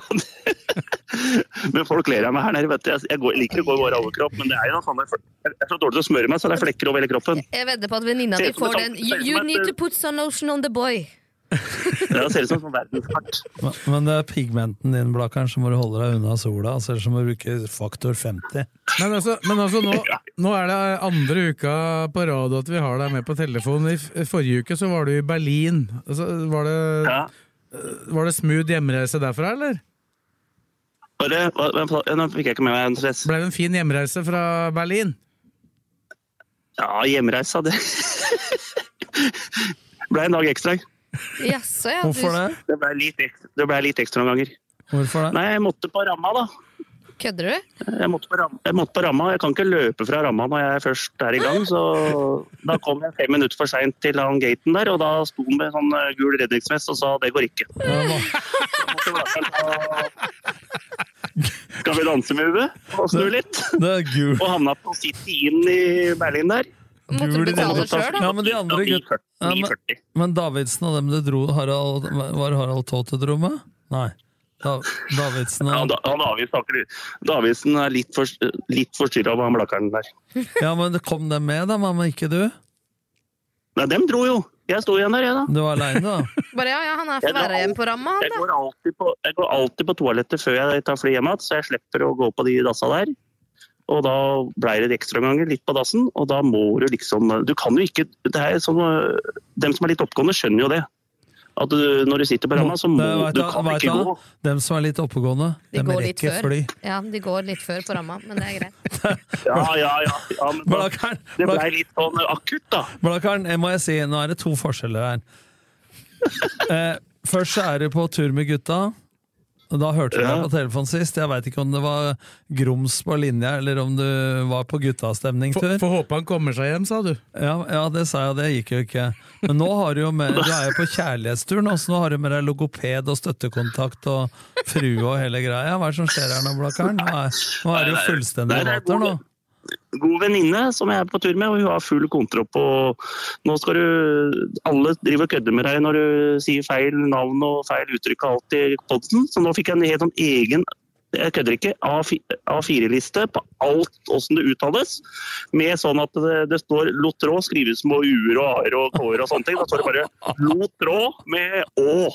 men folk ler av meg her nede, vet du. Jeg, jeg, går, jeg liker å gå i vår overkropp, men det er jo sånn Jeg er så dårlig til å smøre meg, så det er flekker over hele kroppen. Jeg vedder på at venninna Ser di får den You, ser ut som you need to put some lotion on the boy. Det ser ut som sånn verdenskart. Men- Men det er pigmenten din, Blakkaren, så må du holde deg unna sola. Altså, som du bruke faktor 50. Men altså, men altså nå, nå er det andre uka på rad at vi har deg med på telefon. I forrige uke så var du i Berlin. Altså, var, det, Ja. Var det smooth hjemreise derfra, eller? Nå fikk jeg ikke med meg en stress. Ble det en fin hjemreise fra Berlin? Ja, hjemreise hadde ble en dag ekstra. Jaså, ja. Hvorfor du- det? Det ble litt, ekstra- det ble litt ekstra noen ganger. Hvorfor det? Nei, jeg måtte på ramma, da. Kødder du? Jeg måtte, på ramma, jeg måtte på ramma. Jeg kan ikke løpe fra ramma når jeg først er i gang, så da kom jeg fem minutter for seint til han gaten der, og da sto han med sånn eh, gul redningsvest og sa det går ikke. Skal vi danse med Uwe? Og snu litt? Det er gul. Og havna på City inn i Berlin der. Måtte du betale sjøl, da? Ja, men de andre gutt... Ja, men, men Davidsen og dem du dro Harald, Var Harald Taate dro med? Nei. Da, Davidsen Ja, da, han Davidsen, Davidsen er litt, for, litt forstyrra av han blakkeren der. Ja, men kom dem med, da, mamma, ikke du? Nei, dem dro jo. Jeg sto igjen der, jeg, da. Du var aleine, da? Bare ja, ja, han er for være på ramma, han Jeg går alltid på, jeg går alltid på toalettet før jeg tar fly hjem igjen, så jeg slipper å gå på de dassa der. Og da blei det ekstraomganger litt på dassen, og da må du liksom Du kan jo ikke det er sånn, Dem som er litt oppgående, skjønner jo det. At du, når du sitter på ramma, så må Det, du kan ikke gå. Dem som er litt oppegående, De dem går rekker fly. Ja, de går litt før på ramma, men det er greit. Ja, ja, ja. ja men da, det blei litt sånn akutt, da. Blakkaren, jeg må jeg si, nå er det to forskjeller her. Eh, først så er du på tur med gutta. Og Da hørte du Ja. meg på telefonen sist. Jeg veit ikke om det var grums på linja, eller om du var på guttastemningtur. Får håpe han kommer seg hjem, sa du. Ja, ja, det sa jeg, det gikk jo ikke. Men nå har du jo med, du er jo på kjærlighetstur nå, så nå har du med deg logoped og støttekontakt og frue og hele greia. Hva er det som skjer her nå, Blakkaren? Nå er, nå er det jo fullstendig er vater nå. God venninne som jeg er på tur med, og hun har full kontro på Nå skal du Alle driver og kødder med deg når du sier feil navn og feil uttrykk og alt i podden, så nå fikk jeg en helt sånn egen jeg kødder ikke, A4-liste på alt åssen det uttales. Med sånn at det, det står Lotrå, skrives med u-er og a-er og k-er og sånne ting. Da står det bare Lotrå med å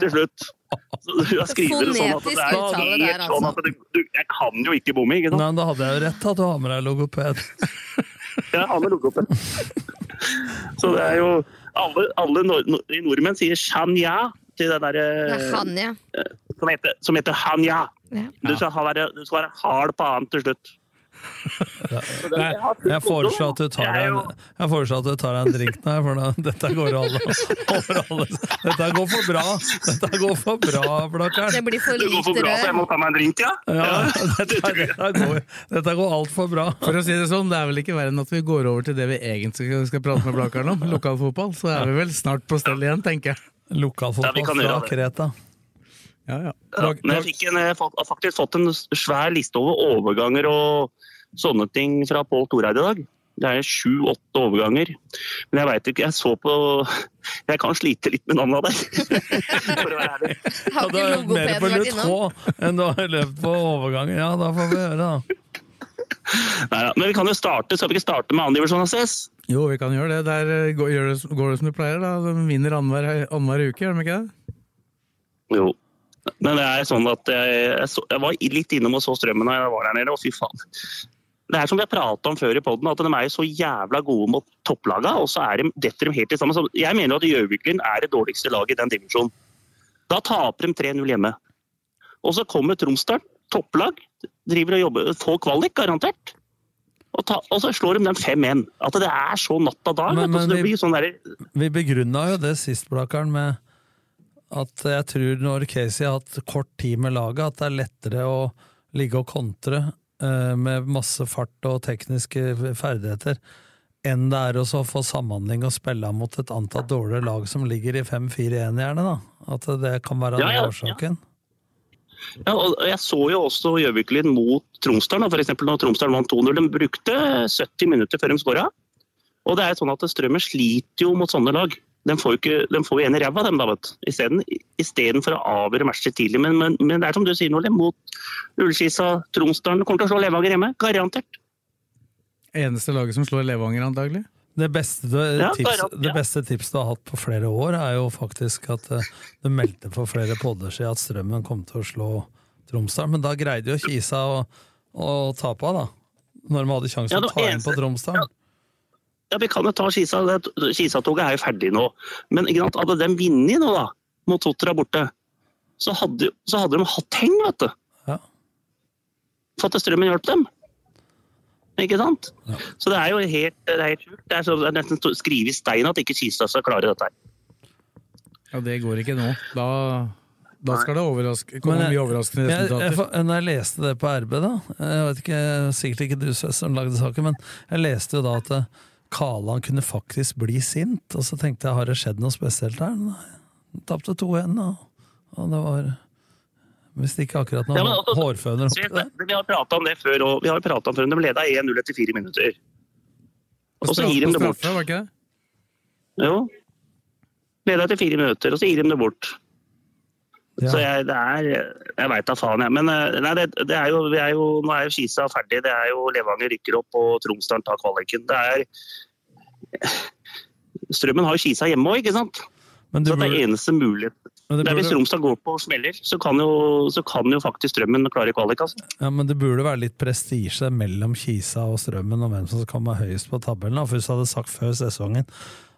til slutt. Så du skriver det sånn at det er uttale der, helt sånn altså. at det, du, Jeg kan jo ikke bomme, ikke sant? Nei, Da hadde jeg jo rett at du har med deg logoped. Jeg har med logoped. Så det er jo Alle, alle nord nord, nordmenn sier shanya til er derre han, ja. som, heter- som heter hanya. Ja. Du skal, være, du skal være hard på annet til slutt. Jeg foreslår at du tar deg en, jeg foreslår at du tar deg en drink nå, for da, dette går alle, over alle. Dette går for bra! Dette går for bra, Det blir for Det går for lite bra, så jeg må ta meg en drink, ja? Ja, dette, dette går, dette går altfor bra. For å si det sånn, det er vel ikke verre enn at vi går over til det vi egentlig skal, prate med Blakkern om, lokalfotball. Så er vi vel snart på stell igjen, tenker jeg. Lokalfotball fra. Kreta. Ja, ja. Ja, men jeg, fikk en, jeg har faktisk fått en svær liste over overganger og sånne ting fra Pål Toreid i dag. Det er sju-åtte overganger. Men jeg veit ikke, jeg så på Jeg kan slite litt med navnet der. For å være ærlig. Har Ja, ikke du er mer logopeden på vært innom? Enn du har løpt på overganger. Ja, da får vi høre, da. Neida, men vi kan jo starte, skal vi ikke starte med andredivisjon ACS? Jo, vi kan gjøre det. Der eh, går, det, går det som du pleier. da. De vinner annenhver uke, gjør de ikke det? Jo. Men det er sånn at jeg, jeg, så, jeg var litt innom og så strømmen da jeg var der nede, og fy faen. Det er som vi har prata om før i poden, at de er så jævla gode mot topplaga, og så er de, detter de helt i sammen. Så Jeg mener at Gjøviken er det dårligste laget i den divisjonen. Da taper de 3-0 hjemme. Og så kommer Tromsdal, topplag, driver og jobber, får kvalik, garantert. Og, ta, og så slår de dem 5-1. At det er så natt og dag. Men- men vi- sånn der, Vi begrunna jo det sist, Blakkaren, med at jeg tror når Casey har hatt kort tid med laget, at det er lettere å ligge og kontre eh, med masse fart og tekniske ferdigheter, enn det er å få samhandling og spille mot et antatt dårligere lag som ligger i 5-4-1, gjerne. da. At det kan være Ja, ja, årsaken. Ja, og jeg så jo også Gjøviklin mot Tromsdalen. når Tromsdalen vant 2-0. De brukte 70 minutter før de skåra. Og det er jo sånn at Strømmen sliter jo mot sånne lag. De får ikke, de får en i ræva, dem da, vet du. Isteden- Istedenfor å avgjøre matcher tidlig. Men, men, men det er som du sier, Nordli, mot Ullskisa, Tromsdalen kommer til å slå Levanger hjemme. Garantert. Eneste laget som slår Levanger, antagelig. Det beste, Ja, tips, garant, ja. det beste tipset du har hatt på flere år, er jo faktisk at eh, du meldte for flere podder siden at Strømmen kom til å slå Tromsdal, men da greide jo Kisa å, å tape da. Når de hadde sjansen Ja, til å ta inn på Tromsdal. Ja, Vi kan jo ta Skisa. Det- Skisa-toget er jo ferdig nå. Men ikke sant, hadde de vunnet nå, da, mot Sotra borte, så hadde, så hadde de hatt heng, vet du. Ja. For at strømmen hjalp dem. Ikke sant? Så det er jo helt, det er helt sjukt. Det er, så, det er nesten skrevet i stein at ikke Kisa skal klare dette her. Ja, det går ikke nå. Da Da skal det overraske, komme mye overraskende jeg, jeg, resultater. når jeg leste det på RB, da Jeg vet ikke, Sikkert ikke du Sves, som lagde saken, men jeg leste jo da at Kaland kunne faktisk bli sint. Og så tenkte jeg, har det skjedd noe spesielt her? Nei. Tapte 2-1, og, og det var Hvis det ikke akkurat noen Ja, men altså, hårføner oppi Vi, vi har prata om det før, og vi har prata om før. De leda 1-0 etter fire minutter. Og så gir de det bort. Var ikke det? Jo. Leda etter fire minutter, og så gir de det bort. Så jeg, det er Jeg veit da faen, jeg. Men eh, nei, det, det er jo, vi er jo, nå er jo Kisa ferdig. Det er jo Levanger rykker opp, og Tromsdalen tar kvaliken. Det er Strømmen har jo Kisa hjemme òg, ikke sant? Men du så det er eneste mulighet. Det Det er Hvis Romsdal går på og smeller, så kan jo, så kan jo faktisk Strømmen klare kvalik. Altså. Ja, Men det burde være litt prestisje mellom Kisa og Strømmen om hvem som kan være høyest på tabellen. Hvis du hadde sagt før sesongen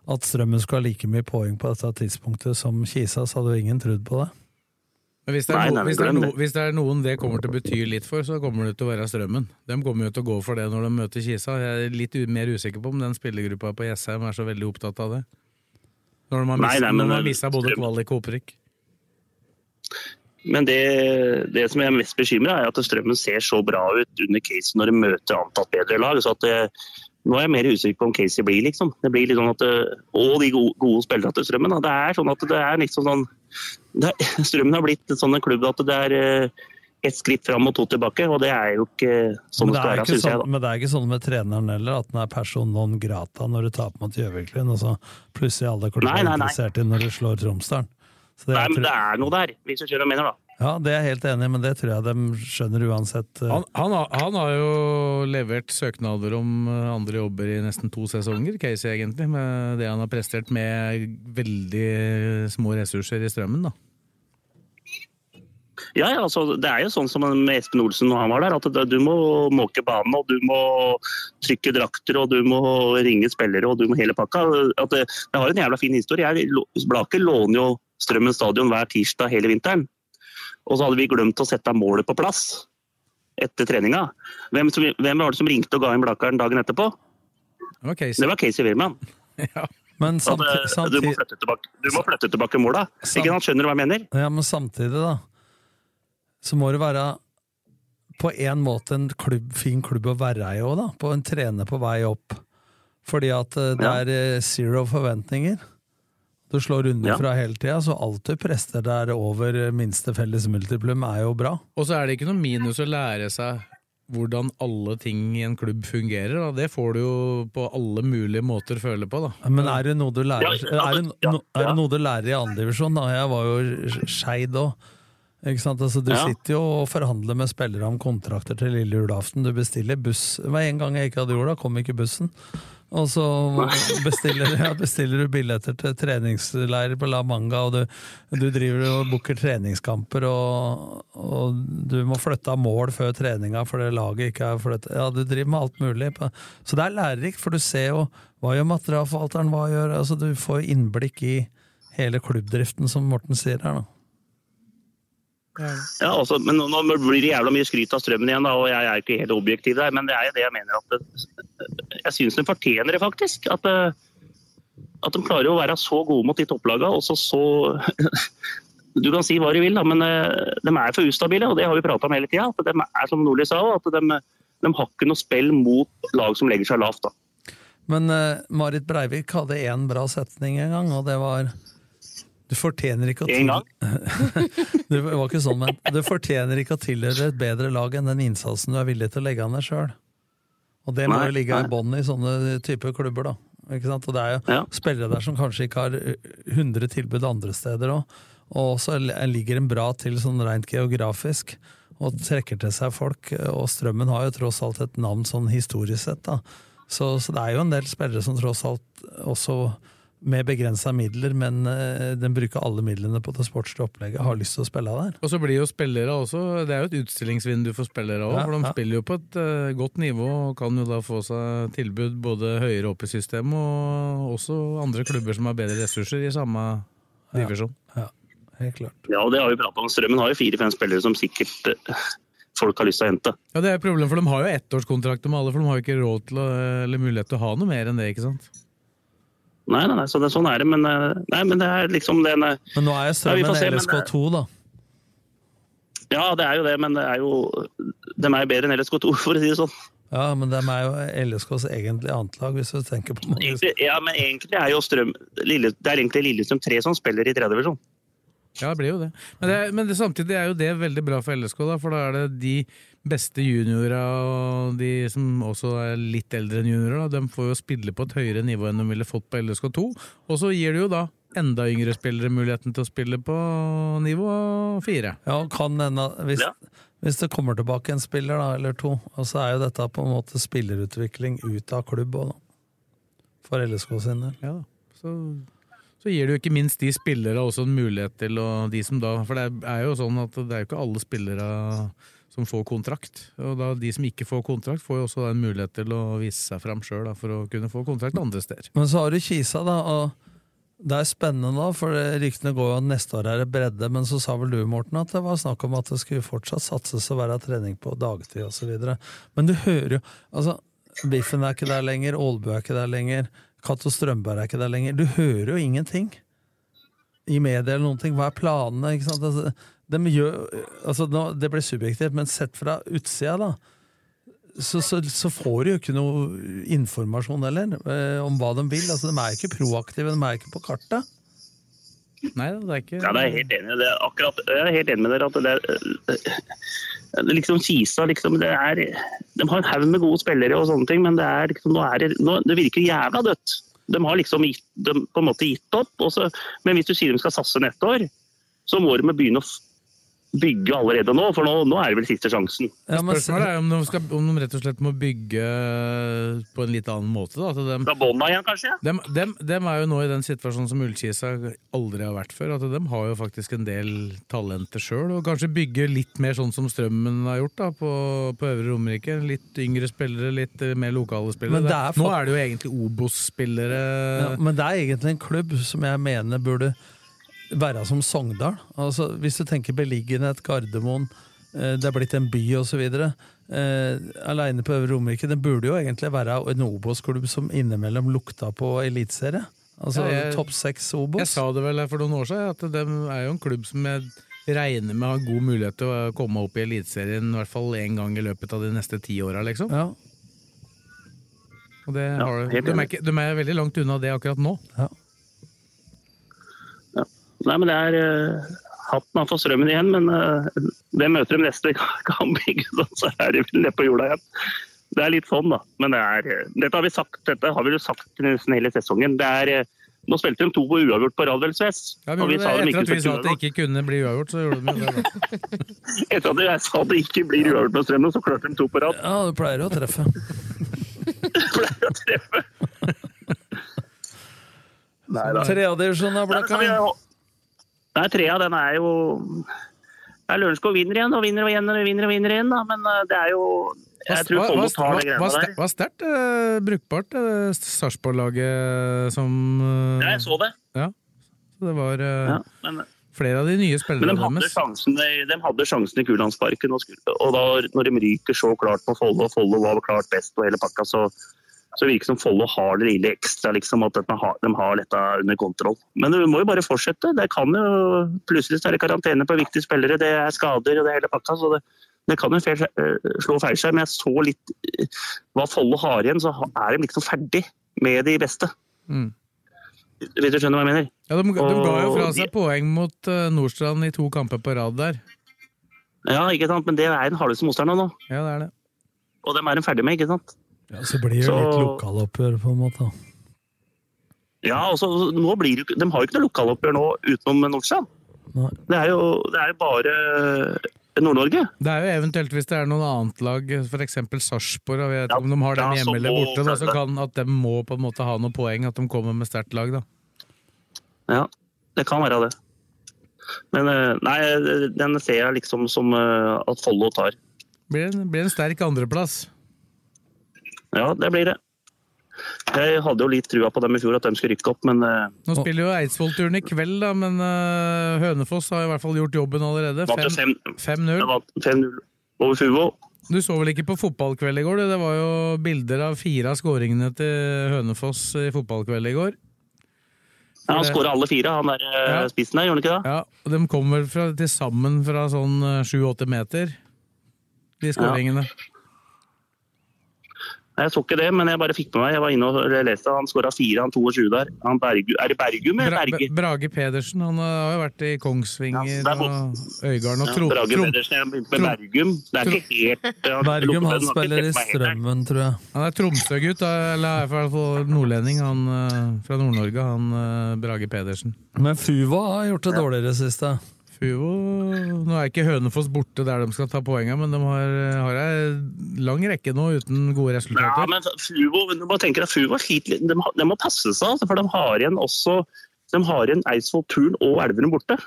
at Strømmen skulle ha like mye poeng på dette tidspunktet som Kisa, så hadde jo ingen trodd på det. Men hvis det, Nei, nei, hvis, det no, hvis det er noen det kommer til å bety litt for, så kommer det til å være Strømmen. De kommer jo til å gå for det når de møter Kisa. Jeg er litt mer usikker på om den spillergruppa på Jessheim er så veldig opptatt av det. Når de har mist- nei, når men de har mista både kvalik og opprykk. Men det, det som jeg er mest bekymra, er at Strømmen ser så bra ut under Casey når de møter antatt bedre lag. så at det, Nå er jeg mer usikker på om Casey blir, liksom. Det blir litt sånn at det, Og de gode, gode spillerne til Strømmen. Da. Det er sånn at det er liksom sånn det Strømmen har blitt en sånn en klubb at det er eh, ett skritt fram og to tilbake, og det er jo ikke sånn det det skal være, ikke sånn, jeg. da. men det er ikke sånn med treneren heller, at den er person non grata når du taper mot Gjøviklund, og så plutselig alle klubber er interessert i når du slår Tromsdalen. Nei, men det er noe der, hvis du skjønner hva jeg mener, da. Ja, det er jeg helt enig i, men det tror jeg de skjønner uansett. eh. Han, han, har, han har jo levert søknader om eh, andre jobber i nesten to sesonger, Casey egentlig, med det han har prestert med veldig små ressurser i Strømmen. da. Ja, ja, altså, det er jo sånn som med Espen Olsen når han var der, at du må måke banen, og du må trykke drakter, og du må ringe spillere, og du må hele pakka. At det, det har en jævla fin historie. Jeg, Blaker låner jo Strømmen stadion hver tirsdag hele vinteren. Og så hadde vi glemt å sette målet på plass etter treninga. Hvem, som, hvem var det som ringte og ga inn Blakeren dagen etterpå? Det var Casey. Det var Casey Wirman. Men samtidig, samti- eh, du, må flytte tilbake, du må flytte tilbake måla. Ikke sant? Skjønner hva jeg mener? ja, men samtidig, da, så må det være på en måte en klubb, fin klubb å være i òg, da. På en trener på vei opp. Fordi at eh, det Ja. er eh, zero forventninger. Du slår runder Ja. fra hele tida, så alt du prester der over minste felles multiplum, er jo bra. Og så er det ikke noe minus å lære seg hvordan alle ting i en klubb fungerer. Da. Det får du jo på alle mulige måter føle på. Da. Men er det noe du lærer, er det, er det noe du lærer i andredivisjon? Jeg var jo skeid òg. Ikke sant? Altså, du Ja. sitter jo og forhandler med spillere om kontrakter til lille julaften. Du bestiller buss. Det var en gang jeg ikke hadde gjort det, kom ikke bussen. Og så bestiller, ja, bestiller du billetter til treningsleirer på La Manga, og du, du driver og booker treningskamper, og, og du må flytte av mål før treninga fordi laget ikke er flyttet. Ja, du driver med alt mulig. Så det er lærerikt, for du ser jo hva gjør materialforvalteren, hva gjør altså Du får innblikk i hele klubbdriften, som Morten sier her. da. Ja, også, men nå, nå blir det jævla mye skryt av strømmen igjen, da, og jeg er ikke helt objektiv der, men det er jo det jeg mener at det, Jeg syns den fortjener det, faktisk. At, eh, at de klarer å være så gode mot de topplagene, og så så Du kan si hva du vil, da, men eh, de er for ustabile, og det har vi prata om hele tida. At de er som Nordli sa, at de, de har ikke noe spill mot lag som legger seg lavt. da. Men uh, Marit Breivik hadde én bra setning en gang, og det var Du fortjener ikke å En det var ikke sånn, men du fortjener ikke å tilhøre et bedre lag enn den innsatsen du er villig til å legge an deg sjøl. Og det må jo ligge i bånn i sånne typer klubber, da. Ikke sant? Og det er jo spillere der som kanskje ikke har eh, 100 tilbud andre steder òg. Og så ligger en bra til sånn rent geografisk, og trekker til seg folk. Og Strømmen har jo tross alt et navn sånn historisk sett, da. Så, så det er jo en del spillere som tross alt også med begrensa midler, men eh, den bruker alle midlene på det sportslige opplegget, har lyst til å spille der. Og så blir jo spillere også Det er jo et utstillingsvindu for spillere òg, Ja, for de ja. spiller jo på et eh, godt nivå og kan jo da få seg tilbud både høyere opp i systemet og også andre klubber som har bedre ressurser i samme divisjon. Ja, helt klart. Ja, og det har vi prata om. Strømmen har jo fire-fem spillere som sikkert eh, folk har lyst til å hente. Ja, Det er et problem, for de har jo ettårskontrakter med alle, for de har jo ikke råd til å, eller mulighet til å ha noe mer enn det. ikke sant? Nei, nei, nei, så det, sånn er det, men, eh, nei, men det er liksom den eh, Men nå er jo Ja, Strømmen se, LSK2, da. Ja, det er jo det, men det er jo, de er jo bedre enn LSK2, for å si det sånn. Ja, men de er jo LSKs egentlig annetlag, hvis du tenker på det. Ja, men egentlig er jo Strøm Lille, Det er egentlig Lillestrøm 3 som spiller i tredje divisjon. Ja, det blir jo det. Men, det, men det, samtidig er jo det veldig bra for LSK, da, for da er det de beste juniora og de som også er litt eldre enn juniorer, da, de får jo spille på et høyere nivå enn de ville fått på LSK2. Og så gir det jo da enda yngre spillere muligheten til å spille på nivå fire. Ja, kan enda, hvis, hvis det kommer tilbake en spiller da, eller to, og så er jo dette på en måte spillerutvikling ut av klubb òg, da. For LSK sin del. Ja. Så, så gir det jo ikke minst de spillere også en mulighet til å de som da For det er jo sånn at det er jo ikke alle spillere som får kontrakt. Og da de som ikke får kontrakt, får jo også en mulighet til å vise seg fram sjøl for å kunne få kontrakt andre steder. Men så har du Kisa, da. og det er spennende da, for ryktene går jo at neste år er det bredde, men så sa vel du, Morten, at det var snakk om at det skulle fortsatt satses å være trening på dagtid osv. Men du hører jo altså, Biffen er ikke der lenger, Ålbu er ikke der lenger, Cato Strømberg er ikke der lenger. Du hører jo ingenting i media eller noen ting. Hva er planene? ikke sant? Altså, de gjør, altså, det blir subjektivt, men sett fra utsida, da så, så, så, får de jo ikke noe informasjon heller eh, om hva de vil. Altså, de er ikke proaktive, de er ikke på kartet. Nei, det er ikke Ja, det er helt enig i. Akkurat, jeg er helt enig med dere at det er det liksom Kisa liksom, det er, De har en haug med gode spillere, og sånne ting, men det, er, liksom, nå er det, nå, det virker jævla dødt. De har liksom gitt, på en måte gitt opp. Også, men hvis du sier de skal satse neste år, så må de begynne å bygge allerede nå, for nå, nå er det vel siste sjansen. Ja, Spørsmålet er om de, skal, om de, rett og slett må bygge på en litt annen måte. Da, dem, Fra bånda igjen, kanskje? Dem, dem, dem, er jo nå i den situasjonen som Ullkisa aldri har vært før. at De har jo faktisk en del talenter sjøl, og kanskje bygge litt mer sånn som Strømmen har gjort da, på, på Øvre Romerike. Litt yngre spillere, litt mer lokale spillere. Er nå er det jo egentlig Obos-spillere. Ja, men det er egentlig en klubb som jeg mener burde være som Sogndal. Altså, hvis du tenker beliggenhet, Gardermoen, eh, det er blitt en by osv. Eh, Aleine på Øvre Romerike. Den burde jo egentlig være en Obos-klubb som innimellom lukta på eliteserie. Altså ja, topp seks Obos. Jeg sa det vel for noen år siden, at det er jo en klubb som jeg regner med har god mulighet til å komme opp i Eliteserien i hvert fall én gang i løpet av de neste ti åra, liksom. Ja. Og det ja, har, de, er ikke, de, er veldig langt unna det akkurat nå. Ja. Nei, men det er uh, hatten av for strømmen igjen, men uh, hvem møter de neste gang? så er det vel nede på jorda igjen. Det er litt sånn, da. Men det er, eh, dette har vi sagt, dette har vi jo sagt nesten hele sesongen. Det er, nå spilte de to på uavgjort på Radveldsves. Ja, etter at vi sa at det ikke kunne bli uavgjort, så gjorde de jo det. etter at jeg sa at det ikke blir uavgjort på Strømmen, så klarte de to på rad. Ja, du pleier å treffe. pleier å treffe. Tredjedivisjon av Blakka. Nei, trea den er jo ja, Lørenskog vinner igjen og vinner og igjen og vinner og vinner igjen, da. men eh, det er jo jeg tror Follo tar det greiene der. Var sterkt uh, brukbart, uh, Sarpsborg-laget som uh, Ja, jeg så det. Ja, så det var uh, ja, men, flere av de nye spillerne men de hadde, sjansen, de hadde sjansen i Kulandsparken, og, og da når de ryker så klart på Follo, og Follo var klart best på hele pakka, så så det virker som Follo har det lille ekstra, liksom, at de har, de har, dette under kontroll. Men du må jo bare fortsette. Det kan jo Plutselig er det karantene på viktige spillere, det er skader og det hele pakka. så det, det kan jo feil, eh, slå feil seg, men jeg så litt eh, hva Follo har igjen, så er de liksom ferdig med de beste. Mm. Hvis du skjønner hva jeg mener? Ja, De, de ga jo fra seg poeng mot uh, Nordstrand i to kamper på rad der. Ja, ikke sant, men det er den hardeste motstanderen nå. Ja, det er det. Og dem er de ferdig med, ikke sant? Ja, Så blir det så, litt lokaloppgjør, på en måte. Ja, altså, nå blir det, De har jo ikke noe lokaloppgjør nå utenom Nordstrand. Det er jo det er bare Nord-Norge. Det er jo eventuelt hvis det er noen annet lag, f.eks. Sarpsborg, jeg vet ja, om de har den hjemme eller borte, da, så kan at de må på en måte ha noen poeng, at de kommer med sterkt lag, da. Ja, det kan være det. Men eh, nei, den ser jeg liksom som eh, at Follo tar. Blir en, blir en sterk andreplass. Ja, det blir det. Jeg hadde jo litt trua på dem i fjor, at de skulle rykke opp, men uh, Nå spiller jo Eidsvoll-turen i kveld, da, men uh, Hønefoss har i hvert fall gjort jobben allerede. 5-0. over Fuvo. Du så vel ikke på fotballkveld i går? Det var jo bilder av fire av skåringene til Hønefoss i fotballkveld i går. Ja, han skåra alle fire, han der eh, Ja. spissen der, gjorde han ikke det? Ja, og De kommer fra, til sammen fra sånn eh, 7-8 meter, de skåringene. Nei, Jeg så ikke det, men jeg bare fikk med meg. Jeg var inne og leste. Han skåra fire, han 22 der. Han Bergu, er det Bergum eller Bra, Berge? Brage Pedersen han har jo vært i Kongsvinger Ja, og Øygarden og Ja, Trom... Brage Pedersen, jeg begynte med Bergum. Det er ikke helt han Bergum han spiller i. Strømmen, tror jeg. han er Tromsø-gutt, eller er i hvert fall nordlending. Han eh, fra Nord-Norge, han eh, Brage Pedersen. Men Fuva har gjort det dårligere sist, da. Fuvo Nå er ikke Hønefoss borte der de skal ta poengene, men de har, har ei lang rekke nå uten gode resultater. Ja, men Fuvo, du må tenke deg, Fuvo sliter litt. De, de må passe seg, altså, for de har igjen også de har igjen Eidsvoll Turn og Elverum borte.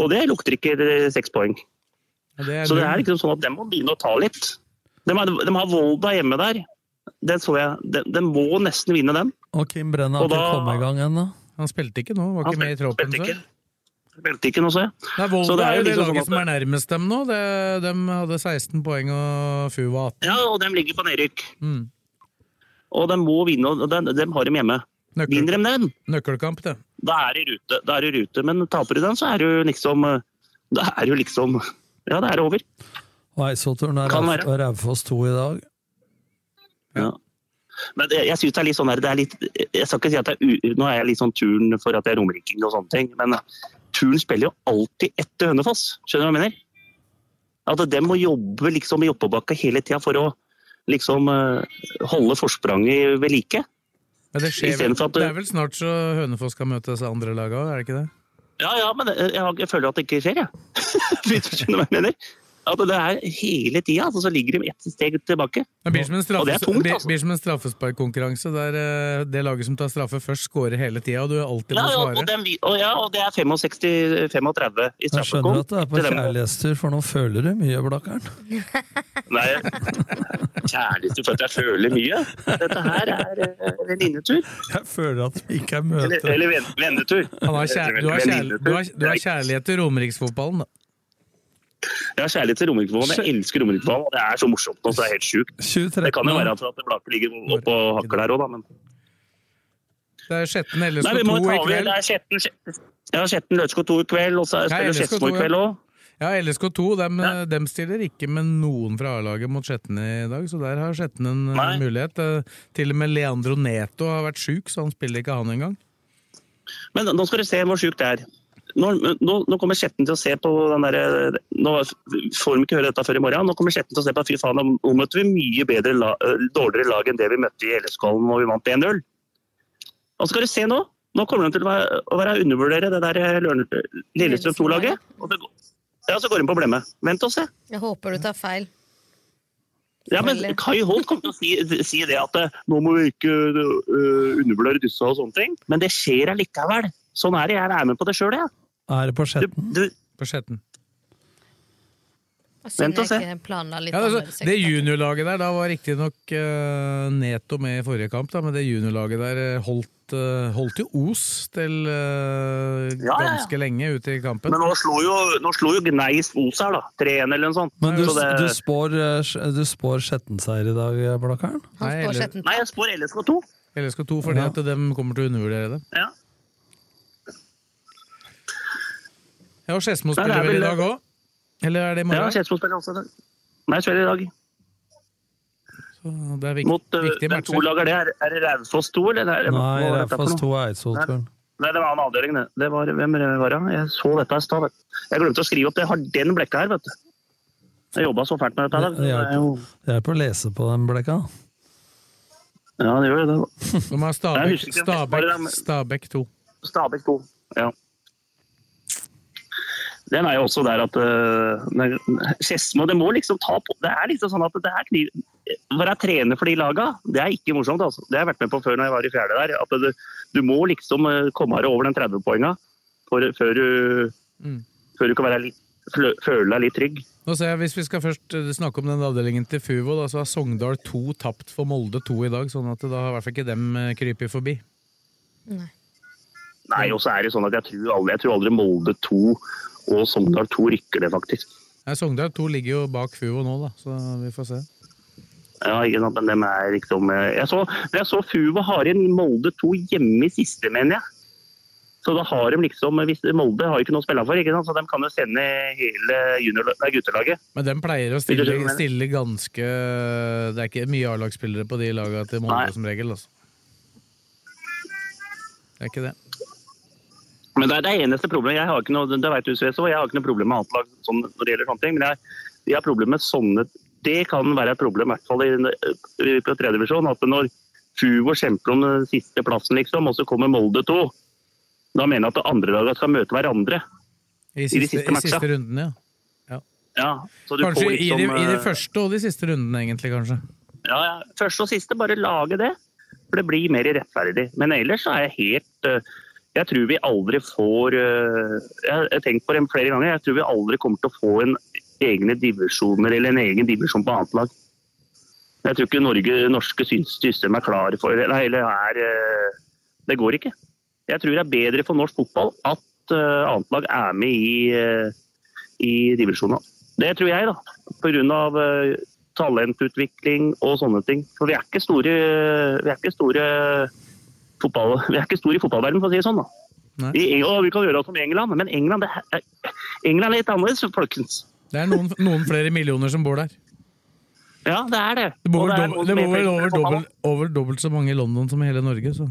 Og det lukter ikke seks poeng. Ja, det er Så det er liksom sånn at de må begynne å ta litt. De har, de har Volda hjemme der. Den så jeg. De, de må nesten vinne den. Og Kim Brenna har ikke kommet i gang ennå. Han spilte ikke nå, var ikke med i troppen før. Spilte ikke noe, så jeg. Nei, Volda Så det er jo det liksom sånn at som er nærmest dem nå. Det, de hadde 16 poeng og Fuva 18. Ja, og de ligger på nedrykk. Mm. Og de må vinne, og de, de har dem hjemme. Nøkkel, Vinner de den, nøkkelkamp, det. da er de i rute. Da er de rute. Men taper de den, så er det jo liksom Da er det jo liksom Ja, det er over. Og Eidsvollturen er Raufoss 2 i dag. Ja. Men det, jeg synes det er litt sånn her, det er litt, jeg skal ikke si at det er, u- Nå er jeg litt sånn turn for at jeg er romeriking og sånne ting, men turn spiller jo alltid etter Hønefoss. Skjønner du hva jeg mener? At de må jobbe liksom i oppoverbakka hele tida for å liksom eh, holde forspranget ved like. Men det, skjer vel, at det er vel snart så Hønefoss skal møte disse andre laga òg, er det ikke det? Ja, ja, men jeg, jeg, jeg føler at det ikke skjer, jeg. Hvis du skjønner hva jeg mener? At det er hele tida, altså, så ligger de ett steg tilbake. Det blir som en, straffes, tungt, altså. blir som en straffesparkkonkurranse der eh, det laget som tar straffe først, scorer hele tida, og du alltid må svare. ja, og, den, og, ja, og det er 65-35 i Jeg skjønner at det er på kjærlighetstur, for nå føler du mye, Blakkaren. Nei, kjærlighetstur for at jeg føler mye. Dette her er eh, venninnetur. Jeg føler at vi ikke er møte. eller eller vennetur. Du har kjærlighet til romeriksfotballen, da. Jeg har kjærlighet til Romerikfotballen. Jeg elsker Romerikfotballen. Det er så morsomt nå, så det er helt sjukt. Det kan jo være at det bladet ligger oppå hakker der òg, da. Men Det er Skjetten Nei, LSK2 vi må ta i kveld. Det er Skjetten ja, Skjetten Løtsko 2 i kveld, og så spiller LSK2, Skedsmo i kveld òg. Ja, LSK2 dem, dem stiller ikke med noen fra A-laget mot Skjetten i dag, så der har Skjetten en eh, Nei. mulighet. Eh, Til og med Leandro Neto har vært sjuk, så han spiller ikke han engang. Men nå skal du se hvor sjukt det er. Nå, nå, nå kommer Skjetten til å se på den derre Nå får de ikke høre dette før i morgen. Nå kommer Skjetten til å se på fy faen, nå møtte vi mye bedre la, øh, dårligere lag enn det vi møtte i LSK-hallen når vi vant 1-0. Og skal du se nå. Nå kommer de til å være, å være undervurdere det der eh, Lillestrøm 2-laget. Og det går- Ja, så går de på blemme. Vent og se. Jeg håper du tar feil. Ja, men Kai Holt kommer til å si, si det at eh, nå må vi ikke uh, undervurdere disse og sånne ting. Men det skjer allikevel. Sånn er det. Jeg er med på det sjøl, jeg. Er det på Skjetten? Du, På Skjetten. Vent og se. Ja, altså, det juniorlaget der, da var riktignok uh, Neto med i forrige kamp, da, men det juniorlaget der eh, holdt, uh, holdt jo os til uh, Ja, ja, ja. ganske lenge ute i kampen. Men nå slo jo, nå slo jo Gneis Os her, da. 3-1 eller noe sånt. Men du, Så det, du spår, eh, du spår Skjetten-seier i dag, eh, Blakkaren? Nei, eller- Nei, jeg spår LSK2. LSK2 fordi Ja. at de kommer til å undervurdere det. Ja. Ja, og Skedsmo er spiller vel i dag òg? Eller er det i ja morgen? Skedsmo spiller også i dag. Nei, spiller i dag. Så det er viktig, Mot uh, viktige den to matcher. lager det. Er, er det Raufoss 2, eller? Er det, Nei, Raufoss 2 er Eidsvollturen. Nei, det var en avdeling, det. det var, hvem var det? Jeg så dette i stad. Jeg glemte å skrive opp det. Jeg har den blekka her, vet du. Jeg jobba så fælt med dette. Det hjelper er å lese på den blekka. Ja, det gjør det. De har Stabæk, Stabæk 2. Stabæk 2. Ja. Den er jo også der at uh, Skedsmo Det må liksom ta på Det er liksom sånn at det er kniv Å være trener for de laga, det er ikke morsomt. altså. Det har jeg vært med på før når jeg var i fjerde der. At du, du må liksom eh, komme deg over den 30-poenga før, du- Mm. før du kan være litt, føle deg litt trygg. Nå ser jeg, Hvis vi skal først eh, snakke om den avdelingen til Fuvo, da, så har Sogndal 2 tapt for Molde 2 i dag. sånn at da har i hvert fall ikke dem eh, krypet forbi. Nei, og så er det sånn at jeg tror aldri, jeg tror aldri Molde 2 og Sogndal 2 rykker det, faktisk. Nei, Sogndal 2 ligger jo bak FUO nå, da, så vi får se. Ja, ikke sant, men dem er liksom eh, Jeg så, jeg så FUO har igjen Molde 2 hjemme i siste, mener jeg. Så da har de liksom, hvis Molde har jo ikke noe å spille for, ikke sant? så de kan jo sende hele junior, nei, guttelaget. Men de pleier å stille, stille ganske Det er ikke mye A-lagsspillere på de lagene til Molde som regel. Altså. Det er ikke det. Men det er det eneste problemet. Jeg har ikke noe, det vet du, Sveso, jeg har ikke noe problem med annet lag sånn, når det gjelder sånne ting. Men jeg, jeg har problem med sånne Det kan være et problem, i hvert fall i, på tredje divisjon. At når Fuvo kjemper om den siste plassen, liksom, og så kommer Molde to da mener jeg at andre lagene skal møte hverandre i, siste, i de siste. I siste rundene. ja. ja. ja kanskje liksom, i, de, i, de, eh, første og de siste rundene, egentlig, kanskje. Ja, ja. Første og siste, bare lage det. For det blir mer rettferdig. Men ellers så er jeg helt uh, Jeg tror vi aldri får uh, Jeg har tenkt på det flere ganger. Jeg tror vi aldri kommer til å få en egne divisjoner eller en egen divisjon på annet lag. Jeg tror ikke Norge, norske system er klare for det. Eller er uh, Det går ikke. Jeg tror det er bedre for norsk fotball at uh, annet lag er med i, i divisjonene. Det tror jeg, da. Pga. Uh, talentutvikling og sånne ting. For vi er ikke store, vi er ikke store fotball, vi er ikke store i fotballverdenen, for å si det sånn. da. Vi, og vi kan gjøre det som England, men England, det, England er litt annerledes, folkens. Det er noen, noen, flere millioner som bor der. Ja, det er det. Det bor vel over, dobbelt, over dobbelt så mange i London som i hele Norge. så...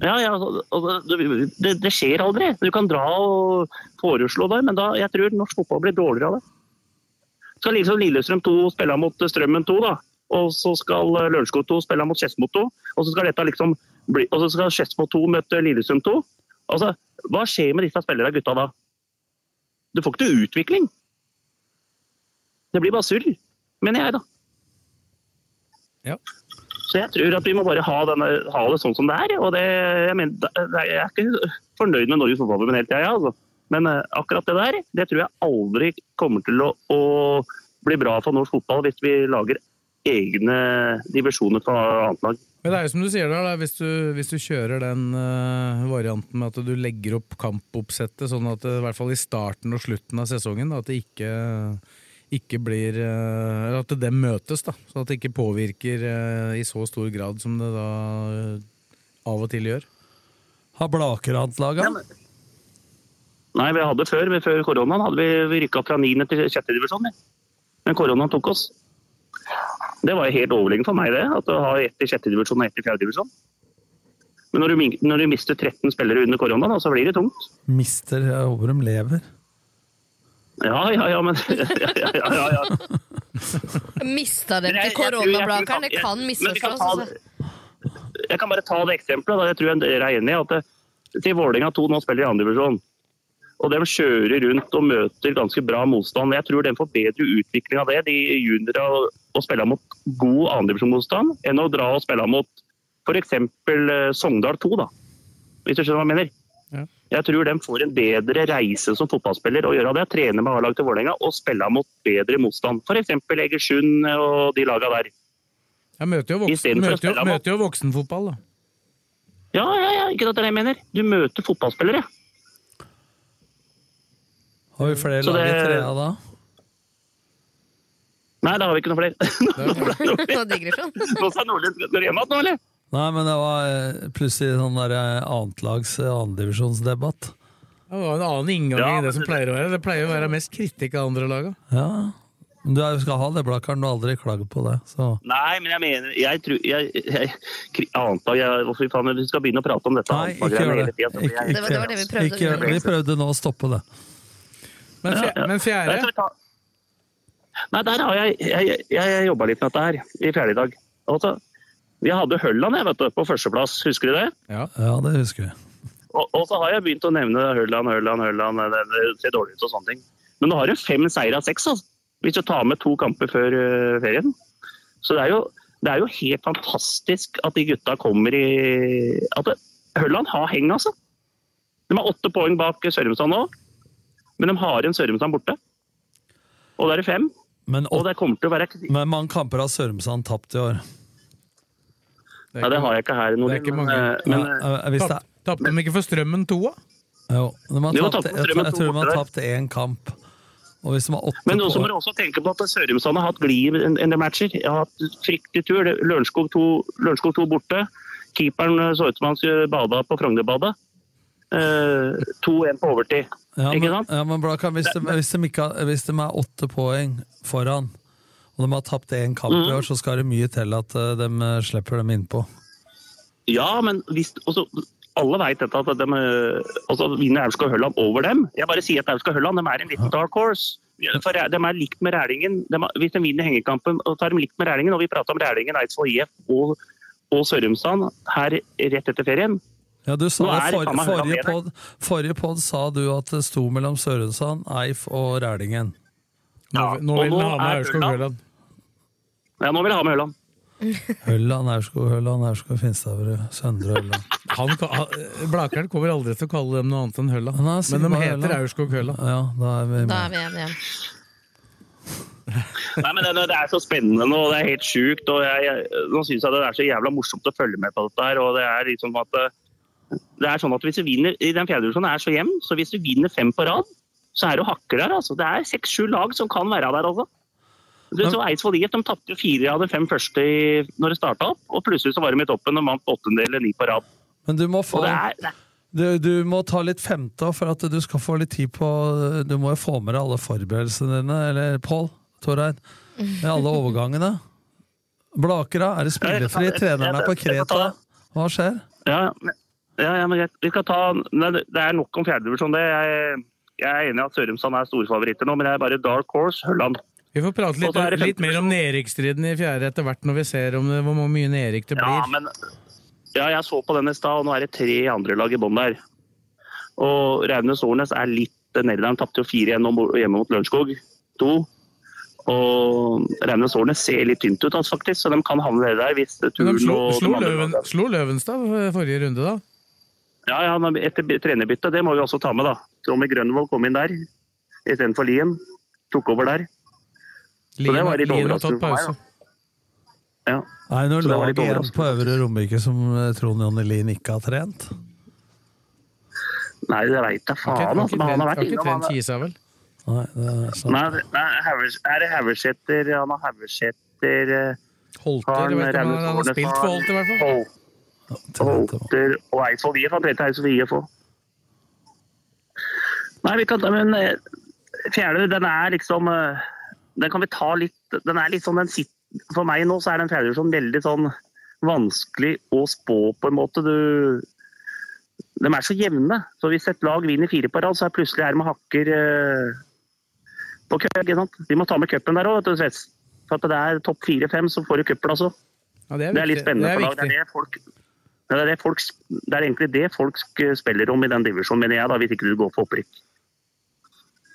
Ja, ja det, det, skjer aldri. Du kan dra og foreslå det, men da, jeg tror norsk fotball blir dårligere av det. Skal liksom Lillestrøm 2 spille mot Strømmen 2, da. Og så skal Lørenskog 2 spille mot Skedsmo 2. Og så skal dette liksom og så skal Skedsmo 2 møte Lillestrøm 2. Altså, hva skjer med disse spillerne gutta da? Du får ikke til utvikling. Det blir bare surr, mener jeg, da. Ja. Så jeg tror at vi må bare ha, denne, ha det sånn som det er. Og det, jeg, mener, jeg, er ikke fornøyd med Norges fotballforbund hele tida, altså. Men uh, akkurat det der, det tror jeg aldri kommer til å, å, bli bra for norsk fotball hvis vi lager egne divisjoner fra annet lag. Men det er jo som du sier da, hvis du, hvis du kjører den uh, varianten med at du legger opp kampoppsettet sånn at det, i hvert fall i starten og slutten av sesongen at det ikke ikke blir uh, At det møtes, da. Så at det ikke påvirker uh, i så stor grad som det da eh, av og til gjør. Har Blakerant-laget? Nei, vi hadde før. Før koronaen hadde vi, vi rykka fra 9. til 6. divisjon. Men koronaen tok oss. Det var jo helt overlegent for meg, det. At å ha ett i sjette divisjon og ett i fjerde divisjon. Men når du, når du, mister 13 spillere under korona, da, så blir det tungt. Mister? Jeg håper de lever. Ja, ja, ja, men ja, ja, ja, Mista dem til koronablakeren? Det kan misforstås. Altså. Jeg kan bare ta det eksempelet. Da. Jeg tror jeg er enig i at det, til Vålerenga 2 nå spiller i andredivisjon. Og de kjører rundt og møter ganske bra motstand. Jeg tror de får bedre utvikling av det, de juniorene, å spille mot god andredivisjonsmotstand, enn å dra og spille mot f.eks. Eh, Sogndal 2, da. Hvis du skjønner hva jeg mener? Ja. Jeg tror de får en bedre reise som fotballspiller å gjøre det. Trene med A-lag til Vålerenga og spille mot bedre motstand. F.eks. Egersund og de laga der. Jeg møter jo, voksen, møter jo, møter jo voksenfotball, da. Ja, ja, ja, ikke det jeg mener. Du møter fotballspillere. Har vi flere lag i trea da? Nei, da har vi ikke noe flere. Nå digresjon. det sa Nordlien Går hjem igjen nå, eller? Nei, men det var eh, plutselig sånn der eh, annetlags eh, annendivisjonsdebatt. Det var en annen inngang ja, enn det som pleier å være. Det pleier å være mest kritikk av andre laga. Ja. Men du skal ha det, Blakkaren. Du har aldri klagd på det. Så. Nei, men jeg mener Jeg tror jeg, jeg, jeg, Hvorfor faen vi skal begynne å prate om dette? Nei, ikke gjør det. Ikke, ikke, det var det vi prøvde. Ikke, vi prøvde nå å stoppe det. Men, fjerde? Ja, ja. Men fjerde? Nei, der har jeg Jeg, jeg jobba litt med dette her i fjerde i dag. Altså, vi hadde Hølland jeg, vet du, på førsteplass, husker du det? Ja, ja det husker jeg. Og, og, så har jeg begynt å nevne Hølland, Hølland, Hølland. Det, det, ser dårlig ut og sånne ting. Men nå har du fem seire av seks, altså, hvis du tar med to kamper før uh, ferien. Så det er, jo, det er, jo, helt fantastisk at de gutta kommer i At Hølland har heng, altså. De har åtte poeng bak Sørumsand nå, men de har en Sørumsand borte. Og da er det fem. Men, og det kommer til å være Men mange kamper har Sørumsand tapt i år. Det, ja, det har jeg ikke her. Noe, det er ikke mange. Men, men, tapt, tapt de ikke for Strømmen to, da? Jo, de har tapt, jeg, jeg, jeg tror de har tapt én kamp. Og hvis de har åtte Men så må du også tenke på at Sørumsand har hatt glid i en del matcher. Jeg har hatt fryktelig tur. Lørenskog 2, Lørenskog 2 borte. Keeperen så ut som han skulle bada på Frognerbadet. Eh, 2-1 på overtid. Ja, Ikke sant? ja, men Blakar, hvis, de, hvis, de ikke, hvis de er åtte poeng foran, og de har tapt én kamp Mm. i år, så skal det mye til at eh, de eh, slipper dem innpå. Ja, men hvis, også, alle veit dette at de eh, også vinner Aurskog Hølland over dem. Jeg bare sier at Aurskog Hølland de er en liten dark horse. For de er likt med Rælingen. De, hvis de vinner hengekampen, og tar de likt med Rælingen, og vi prata om Rælingen, Eidsvoll IF og, og Sørumsand her rett etter ferien Ja, du sa Nå er for, forrige, Høland pod, forrige pod sa du at det sto mellom Sørensand, Eif og Rælingen. Nå, nå og vil han ha med er Aurskog Høland- Høland. Ja, nå vil jeg ha med Høland. Hølland, Aurskog, Hølland, Aurskog, Finstadbrud, Søndre Hølland. Han, han- Blakeren kommer aldri til å kalle dem noe annet enn Høland. Er Men de heter Høland. Aurskog Høland. Ja, da er vi Da igjen. er vi enige. Nei, men det, det er så spennende nå, og det er helt sjukt. og jeg, jeg, Nå syns jeg det er så jævla morsomt å følge med på dette her. og Det er liksom at eh, det er sånn at hvis du vinner i den fjerde divisjonen er så jevn, så hvis du vinner fem på rad, så er du hakker der. altså. Det er seks-sju lag som kan være der, altså. Du så Eidsvoll IF de tapte jo fire av de fem første i, når det starta opp, og plutselig så var de i toppen og vant åttende eller ni på rad. Men du må få det er, det du, du må ta litt femte for at du skal få litt tid på Du må jo få med deg alle forberedelsene dine, eller Pål Torreid, med alle overgangene. Blakera, er det spillefri? Treneren er på Kreta. Hva skjer? Ja, men- ja, ja, men jeg, Vi skal ta Nei, det er nok om fjerdedivisjon. Jeg, jeg er enig i at Sørumsand er storfavoritter nå, men jeg er bare dark horse Hølland. Vi får prate litt, Og litt mer om nedrykksstriden i fjerde etter hvert når vi ser om det, hvor mye nedrykk det blir. Ja, men ja, jeg så på den i stad, og nå er det tre andre lag i bånn der. Og Raunes Årnes er litt nedi der. De tapte jo fire igjen hjemme mot Lørenskog To. Og Raunes Årnes ser litt tynt ut, altså, faktisk, så de kan havne nedi der hvis turen de slo, slo, andre Løven, slo Løvenstad forrige runde, da? Ja, ja, etter trenerbyttet, det må vi også ta med, da. Tommy Grønvoll kom inn der istedenfor Lien. Tok over der. Så det Lien, var litt Lien har overraskende tatt for meg, pause. da. Ja. Er det noe lag igjen på Øvre Romerike som eh, Trond Jonny Lien ikke har trent? Nei, det veit jeg faen, Okay, altså. Men han har har vært ikke innom. trent han- Kisa, vel? Nei, det er sant. Nei, det- nei Havers- er det Haugeseter Han har Haugeseter eh, Holter, du vet ikke om han, han har spilt for Holter, i hvert fall. Hol- Holter og Eidsvoll IF. Han trente Eidsvoll IF òg. Nei, vi kan ta Men eh, fjerde, den er liksom eh, Den kan vi ta litt Den er litt sånn den sitter, For meg nå så er den fjerde sånn veldig sånn vanskelig å spå, på en måte. Du de er så jevne. Så hvis et lag vinner fire på rad, så er plutselig her med hakker eh, på køk. ikke sant? Vi må ta med cupen der òg, For at det er topp fire-fem, så får du cupen altså. Ja, det er Det er litt spennende Det er for lag. Det er, det, folk, det, er det, folk, det er egentlig det folk spiller om i den divisjonen, mener jeg, da, hvis ikke du går for opprykk.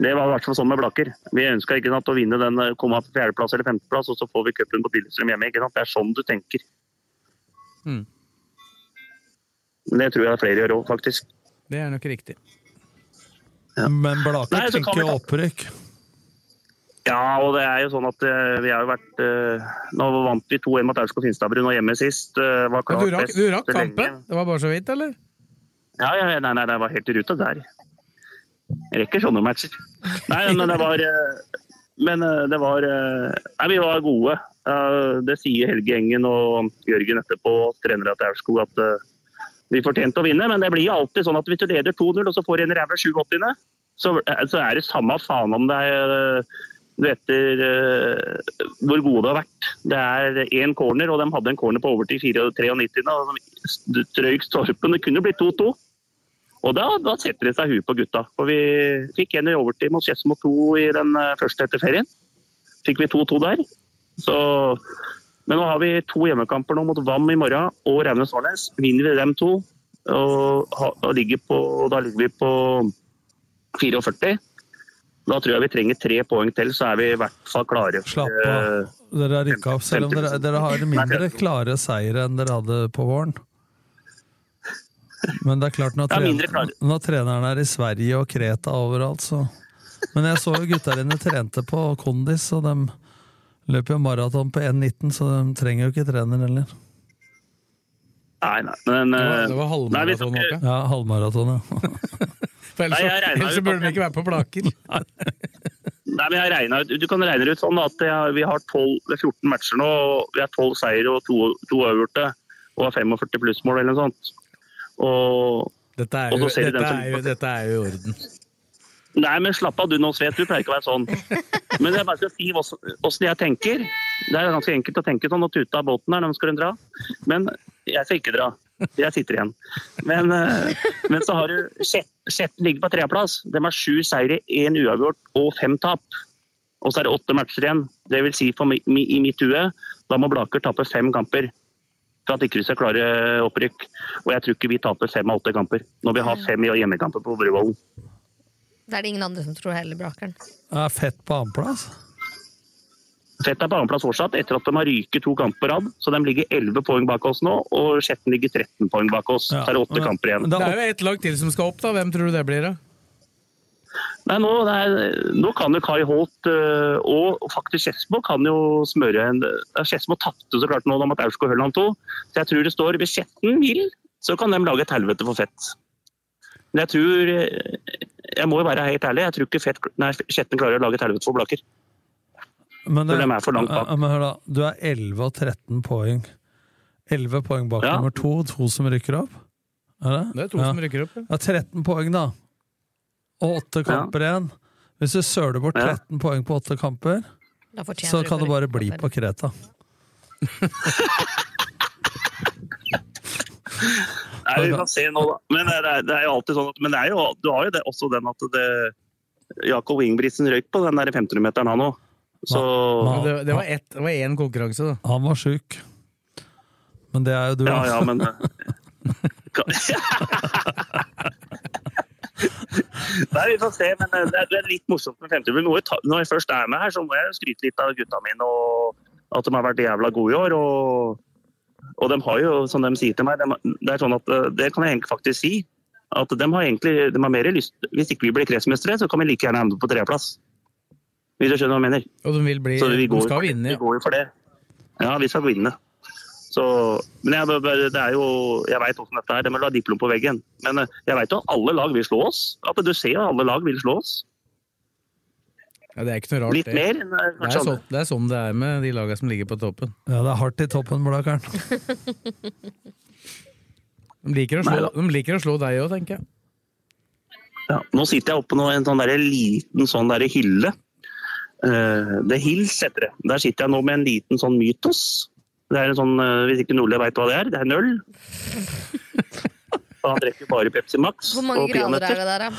Det var i hvert fall sånn med Blakker. Vi ønska ikke sant, å vinne den, eh, komme på fjerdeplass eller femteplass, og så får vi cupen på Lillestrøm hjemme. ikke sant? Det er sånn du tenker. Mm. Men Det tror jeg flere gjør òg, faktisk. Det er nok riktig. Men Blaker Nei, tenker ta- opprykk. Ja, og det er jo sånn at eh, vi har jo vært eh, Nå vant vi 2-1 mot Aurskog Finstadbrun og hjemme sist. eh, var klart du rakk, du rakk kampen? Det var bare så vidt, eller? Ja, ja, nei, nei, det var helt i ruta der. Jeg rekker sånne matcher. Nei, men det var Men det var Nei, vi var gode. Det sier Helge Engen og Jørgen etterpå, trenere til Aurskog, at vi fortjente å vinne. Men det blir alltid sånn at hvis du leder 2-0 og så får en ræva 7-80, så, så er det samme faen om det er etter uh, hvor gode det har vært. Det er én corner, og de hadde en corner på overtid 93. og strøyk stolpen. Det kunne blitt 2-2. Og da, da setter det seg huet på gutta. For vi fikk en i overtid mot Skedsmo 2 i den eh, første etter ferien. Fikk vi 2-2 der. Så, men nå har vi to hjemmekamper nå mot VAM i morgen og Raunes Årnes. Vinner vi dem to, og, og ligger på, da ligger vi på 44. Da tror jeg vi trenger tre poeng til, så er vi i hvert fall klare. Slapp av. eh, Dere har rykka opp, selv om dere, dere har mindre klare seire enn dere hadde på våren. Men det er klart, når, Ja, mindre tren klare. når treneren er i Sverige og Kreta overalt, så Men jeg så jo gutta dine trente på kondis, og de løper jo maraton på 1,19, så de trenger jo ikke trener heller. Nei, nei, men Det var, eh, det var nei, halvmaraton, ikke- Håkan. Ja, halvmaraton, ja. Ellers, Nei, ellers burde vi de ikke være på Blaker. Nei, men jeg regnet ut, Du kan regne ut sånn at jeg vi har 12, er 14 matcher nå. og Vi har 12 seire og to, to avgjorte. Og har 45 plussmål eller noe sånt. Og Dette er jo, dette som- er jo, dette er jo i orden. Nei, men slapp av du nå, Svet. Du pleier ikke å være sånn. Men jeg bare skal si hvordan jeg tenker. Det er ganske enkelt å tenke sånn og tute av båten her når man skal dra. Men jeg skal ikke dra. Jeg sitter igjen. Men, eh, men så har du Sjetten ligger på tredjeplass. De har sju seire, én uavgjort og fem tap. Og så er det åtte matcher igjen. Det vil si for i mitt hue, da må Blaker tape fem kamper for at ikke vi skal klare opprykk. Og jeg tror ikke vi taper fem av åtte kamper når vi har fem hjemmekamper på Bruvollen. Det er det ingen andre som tror heller, Brakeren. Er Fett på annenplass? Fett er på annenplass fortsatt, etter at de har ryket to kamper på rad. Så de ligger 11 poeng bak oss nå, og Skjetten ligger 13 poeng bak oss. Så er det åtte kamper igjen. Det er jo ett lag til som skal opp, da. Hvem tror du det blir, da? Nei, nå, det er, nå kan jo Kai Holt øh, og faktisk Skedsmo kan jo smøre en ja, Skedsmo tapte så klart nå da mot Aurskog Høland 2. Så jeg tror det står hvis Skjetten vil, så kan de lage et helvete for Fett. Men jeg tror øh, Jeg må jo være helt ærlig, jeg tror ikke fett, nei, Skjetten klarer å lage et helvete for Blaker. Men, det, er for langt bak. Men hør da, du er 11 og 13 poeng. 11 poeng bak Ja. nummer to, to som rykker opp. Er det? Det er to som rykker opp, ja. ja. 13 poeng, da. Og åtte kamper igjen. Hvis du søler bort Ja. 13 poeng på åtte kamper, så kan du det bare bli på Kreta. Nei, vi får se nå, da. Men det er, det er jo alltid sånn at, Men det er jo, du har jo det, også den at det Jakob Ingebrigtsen røyk på den der 500-meteren, han òg. Så Det, det var ett- det var én konkurranse, da. Han var sjuk. Men det er jo du. Ja, ja, men Nei, vi får se. Men eh, det er, litt morsomt med 50 Når jeg, når jeg først er med her, så må jeg skryte litt av gutta mine og at de har vært jævla gode i år. Og, og de har jo, som de sier til meg, de, det er sånn at eh, det kan jeg egentlig faktisk si. At de har egentlig de har mer lyst Hvis ikke vi blir kretsmestere, så kan vi like gjerne ende på tredjeplass. Hvis du skjønner hva jeg mener? Og de vil bli Så vi De går, skal for det. Vi går jo for det. Ja, vi skal vinne. Så, men jeg, det er jo, jeg veit åssen dette er. med å ha diplom på veggen. Men eh, jeg veit jo at alle lag vil slå oss. At du ser at alle lag vil slå oss. Ja, det er ikke noe rart, Litt det. mer enn eh, Det er, sånn, det er sånn det er med de lagene som ligger på toppen. Ja, det er hardt i toppen, Blakkaren. De liker å slå, de liker å slå deg òg, tenker jeg. Ja, nå sitter jeg oppe på en sånn der liten sånn der hylle. Uh, det Hills heter det. Der sitter jeg nå med en liten sånn mytos. Det er en sånn, eh, Hvis ikke Nordli veit hva det er, det er en øl. Han drikker bare Pepsi Max. Hvor mange og grader er det der, da?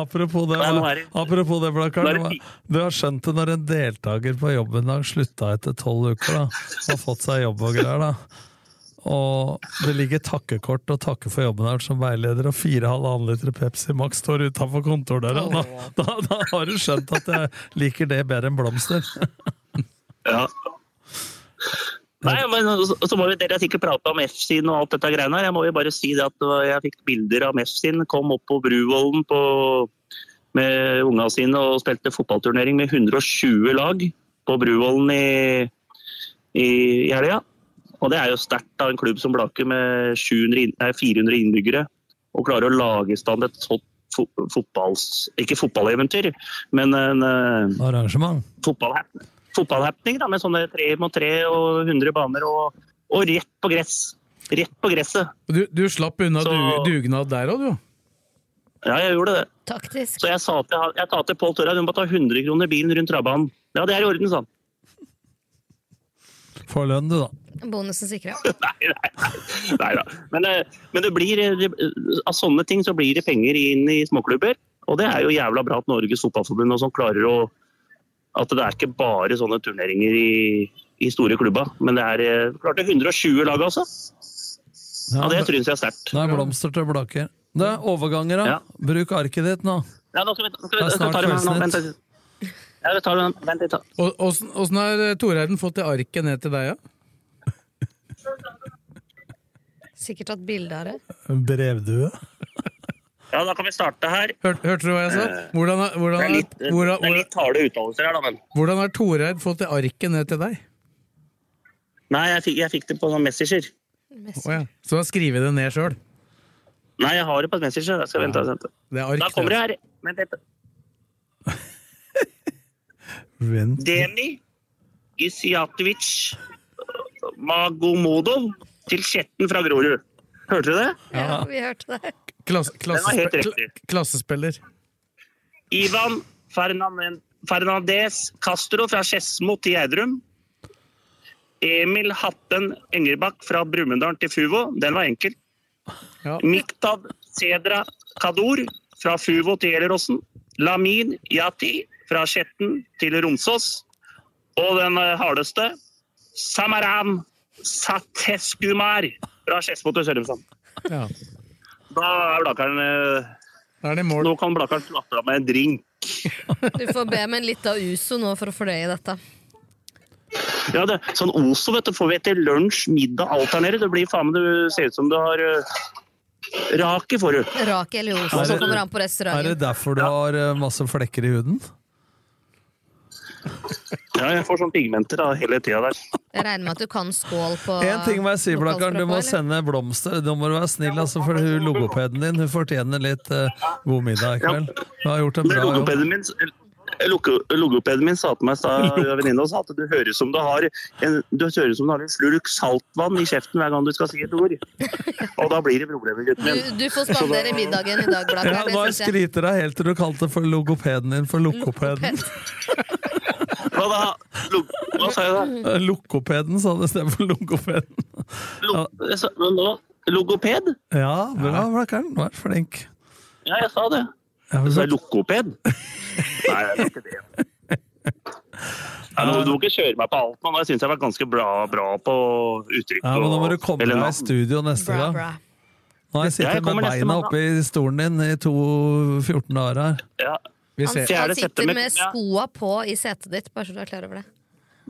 Apropos det, Nei, det- apropos det Blakkaren. Du har skjønt det når en deltaker på jobben dag slutta etter tolv uker, da. Har fått seg jobb og greier, da. Og det ligger takkekort og takke for jobben her som veileder, og fire halvannen liter Pepsi Max står utafor kontordøra. Da, da, da har du skjønt at jeg liker det bedre enn blomster. Ja. Nei, men så så må vi, Dere har sikkert prata om F-sin og alt dette greiene her. Jeg må jo bare si det at jeg fikk bilder av F-sin. Kom opp på Bruvollen på, med unga sine og spilte fotballturnering med 120 lag på Bruvollen i, i, i helga. Og det er jo sterkt av en klubb som Blaker med 700, nei, 400 innbyggere. Og klarer å lage i stand et sånt fo fotballs... Ikke fotballeventyr, men en eh, Arrangement. fotballhappening da, med sånne tre mot tre og 100 baner og, og rett på gress. Rett på gresset. Du, du slapp unna Så- dugnad der òg, du. Ja, jeg gjorde det. Taktisk. Så jeg sa til, jeg sa til Pål Tørra du må ta 100 kroner bilen rundt travbanen. Ja, det er i orden, sa han. Få lønn, du, da. Bonusen sikra. Nei, nei, nei da. Men, eh, men det blir, eh, av sånne ting så blir det penger inn i småklubber. Og det er jo jævla bra at Norges Fotballforbund og sånn klarer å At det er ikke bare sånne turneringer i, i store klubber. Men det er eh, klart det er 120 lag, altså. Ja, det syns jeg er sterkt. Det er blomster til Blaker. Det er overganger, da. Ja. Bruk arket ditt nå. Ja, nå skal vi, nå skal vi, Det er nå skal vi snart ta det med nå. Vent. Ja, vi tar med. Vent. Og- Åssen har eh, Toreiden fått det arket ned til deg, da? Sikkert tatt bilde av det. Brevdue. Ja, da kan vi starte her. Hørte, hørte du hva jeg sa? Hvordan, hvordan, Det er litt, litt, det er litt harde uttalelser her, da, men hvordan har Toreid fått det arket ned til deg? Nei, jeg fikk, jeg fikk det på noen Messenger. Oh, ja. Så han skriver det ned sjøl? Nei, jeg har det på Messenger. Jeg skal ja. vente. Det er ark, Da kommer det her. Vent litt. Vent. Demi Isiatovic Magomodov til Skjetten fra Grorud. Hørte du det? Ja, vi hørte det. Klasse, klassespe klassespiller. Ivan Fernan- Fernandez Castro fra Skedsmo til Gjerdrum. Emil Hatten Engerbakk fra Brumunddal til Fuvo. Den var enkel. Miktad Cedra Kador fra Fuvo til Gjelleråsen. Lamin Yati fra Skjetten til Romsås. Og den eh, hardeste Samaram Sateskumar fra Skedsmo til Sørumsand. Ja. Da er Blakkaren eh, Nå kan Blakkaren slappe av med en drink. Du får be om litt av Uso nå for å fordøye dette. Ja, det, sånn Oso vet du, får vi etter lunsj, middag, alt her nede. Det blir faen meg du ser ut som du har uh, Rake får du. Rake eller Oso, Er kommer an på Er det derfor du har masse flekker i huden? Ja, jeg får sånn pigmenter da, hele tida der. Jeg regner med at du kan skål på En ting må jeg si, Blakkaren. Du må eller? sende blomster. Nå må du være snill, altså, for hun logopeden din hun fortjener litt uh, god middag i kveld. Hun har gjort en bra jobb. logopeden min, logopeden min sa til meg sa at du høres som du har en, du høres som du har en slurk saltvann i kjeften hver gang du skal si et ord. Og da blir det problemer, gutten min. Du, du får spandere middagen i dag, Ja, Blakkaren. nå det skryter deg helt til du kalte for logopeden din for lokopeden. Hva da? Log Hva sa jeg da? Eh, Lokopeden, sa du istedenfor logopeden. Lo, jeg sa, men nå, logoped? Ja, bra, Blakkern. Du er flink. Ja, jeg sa det. Ja, Du sa lokoped? Nei, det er ikke det. Du må ikke kjøre meg på alt, men jeg syns jeg var ganske bra, bra på uttrykk. Ja, men nå må du komme deg i studio neste Bra, gang. bra. Nå har jeg jeg sittet med beina oppi stolen din i to 14 dager her. Ja. Vi Han. Han sitter med skoa på i setet ditt, bare så du er klar over det.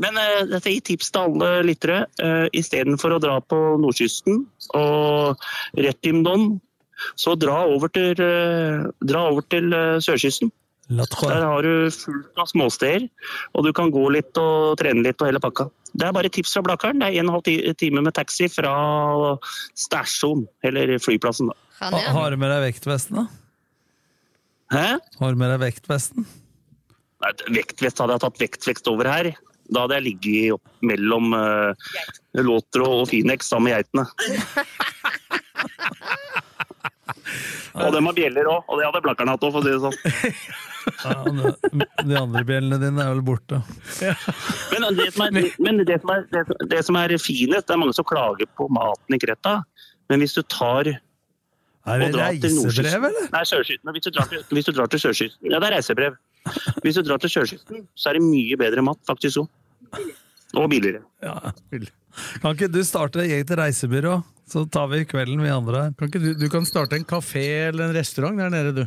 Men uh, dette gir tips til alle lyttere. Uh, Istedenfor å dra på nordkysten og Retimdon, så dra over til, uh, dra over til uh, sørkysten. Der har du fullt av småsteder, og du kan gå litt og trene litt og hele pakka. Det er bare tips fra Blakkaren. Det er en og en halv time med taxi fra stasjonen, eller flyplassen. Da. Ha- Har du med deg vektvesten, da? Hæ? Har du med deg vektvesten? Nei, Vektvest hadde jeg tatt vektvekst over her. Da hadde jeg ligget opp mellom uh, Låtro og Finex sammen med geitene. og dem har bjeller òg, og det hadde Blakkaren hatt òg, for å si det sånn. Ja, de, andre bjellene dine er vel borte. Men det som er, men det som er, det, det som er finest, det er mange som klager på maten i Kreta. Men hvis du tar Er det reisebrev, eller? Nei, sørkysten. Hvis du drar til, hvis du drar til sørkysten Ja, det er reisebrev. Hvis du drar til sørkysten, så er det mye bedre mat, faktisk òg. Og billigere. Ja. Kan ikke du starte eget reisebyrå, så tar vi kvelden, vi andre her. Kan ikke du, du kan starte en kafé eller en restaurant der nede, du.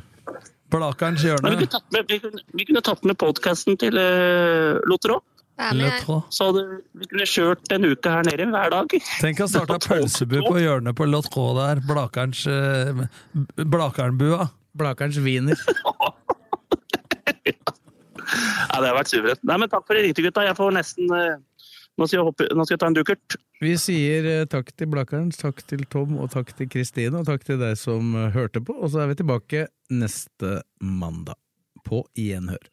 Blakerens Men vi, hjørne. kunne tatt med, vi, kunne, vi kunne tatt med podkasten til uh, Lotero. Så hadde vi kunne kjørt en uke her nede hver dag. Tenk å starte pølsebu på hjørnet på Lotro der. Blakerns, eh, Blakernbua. Blakerns wiener. Ja, det har vært suverent. Nei, men takk for det ringte, gutta. Jeg får nesten eh, nå, skal jeg hoppe, nå skal jeg ta en dukkert. Vi sier eh, takk til Blakerns, takk til Tom og takk til Kristine, og takk til deg som hørte på. Og så er vi tilbake neste mandag. På gjenhør.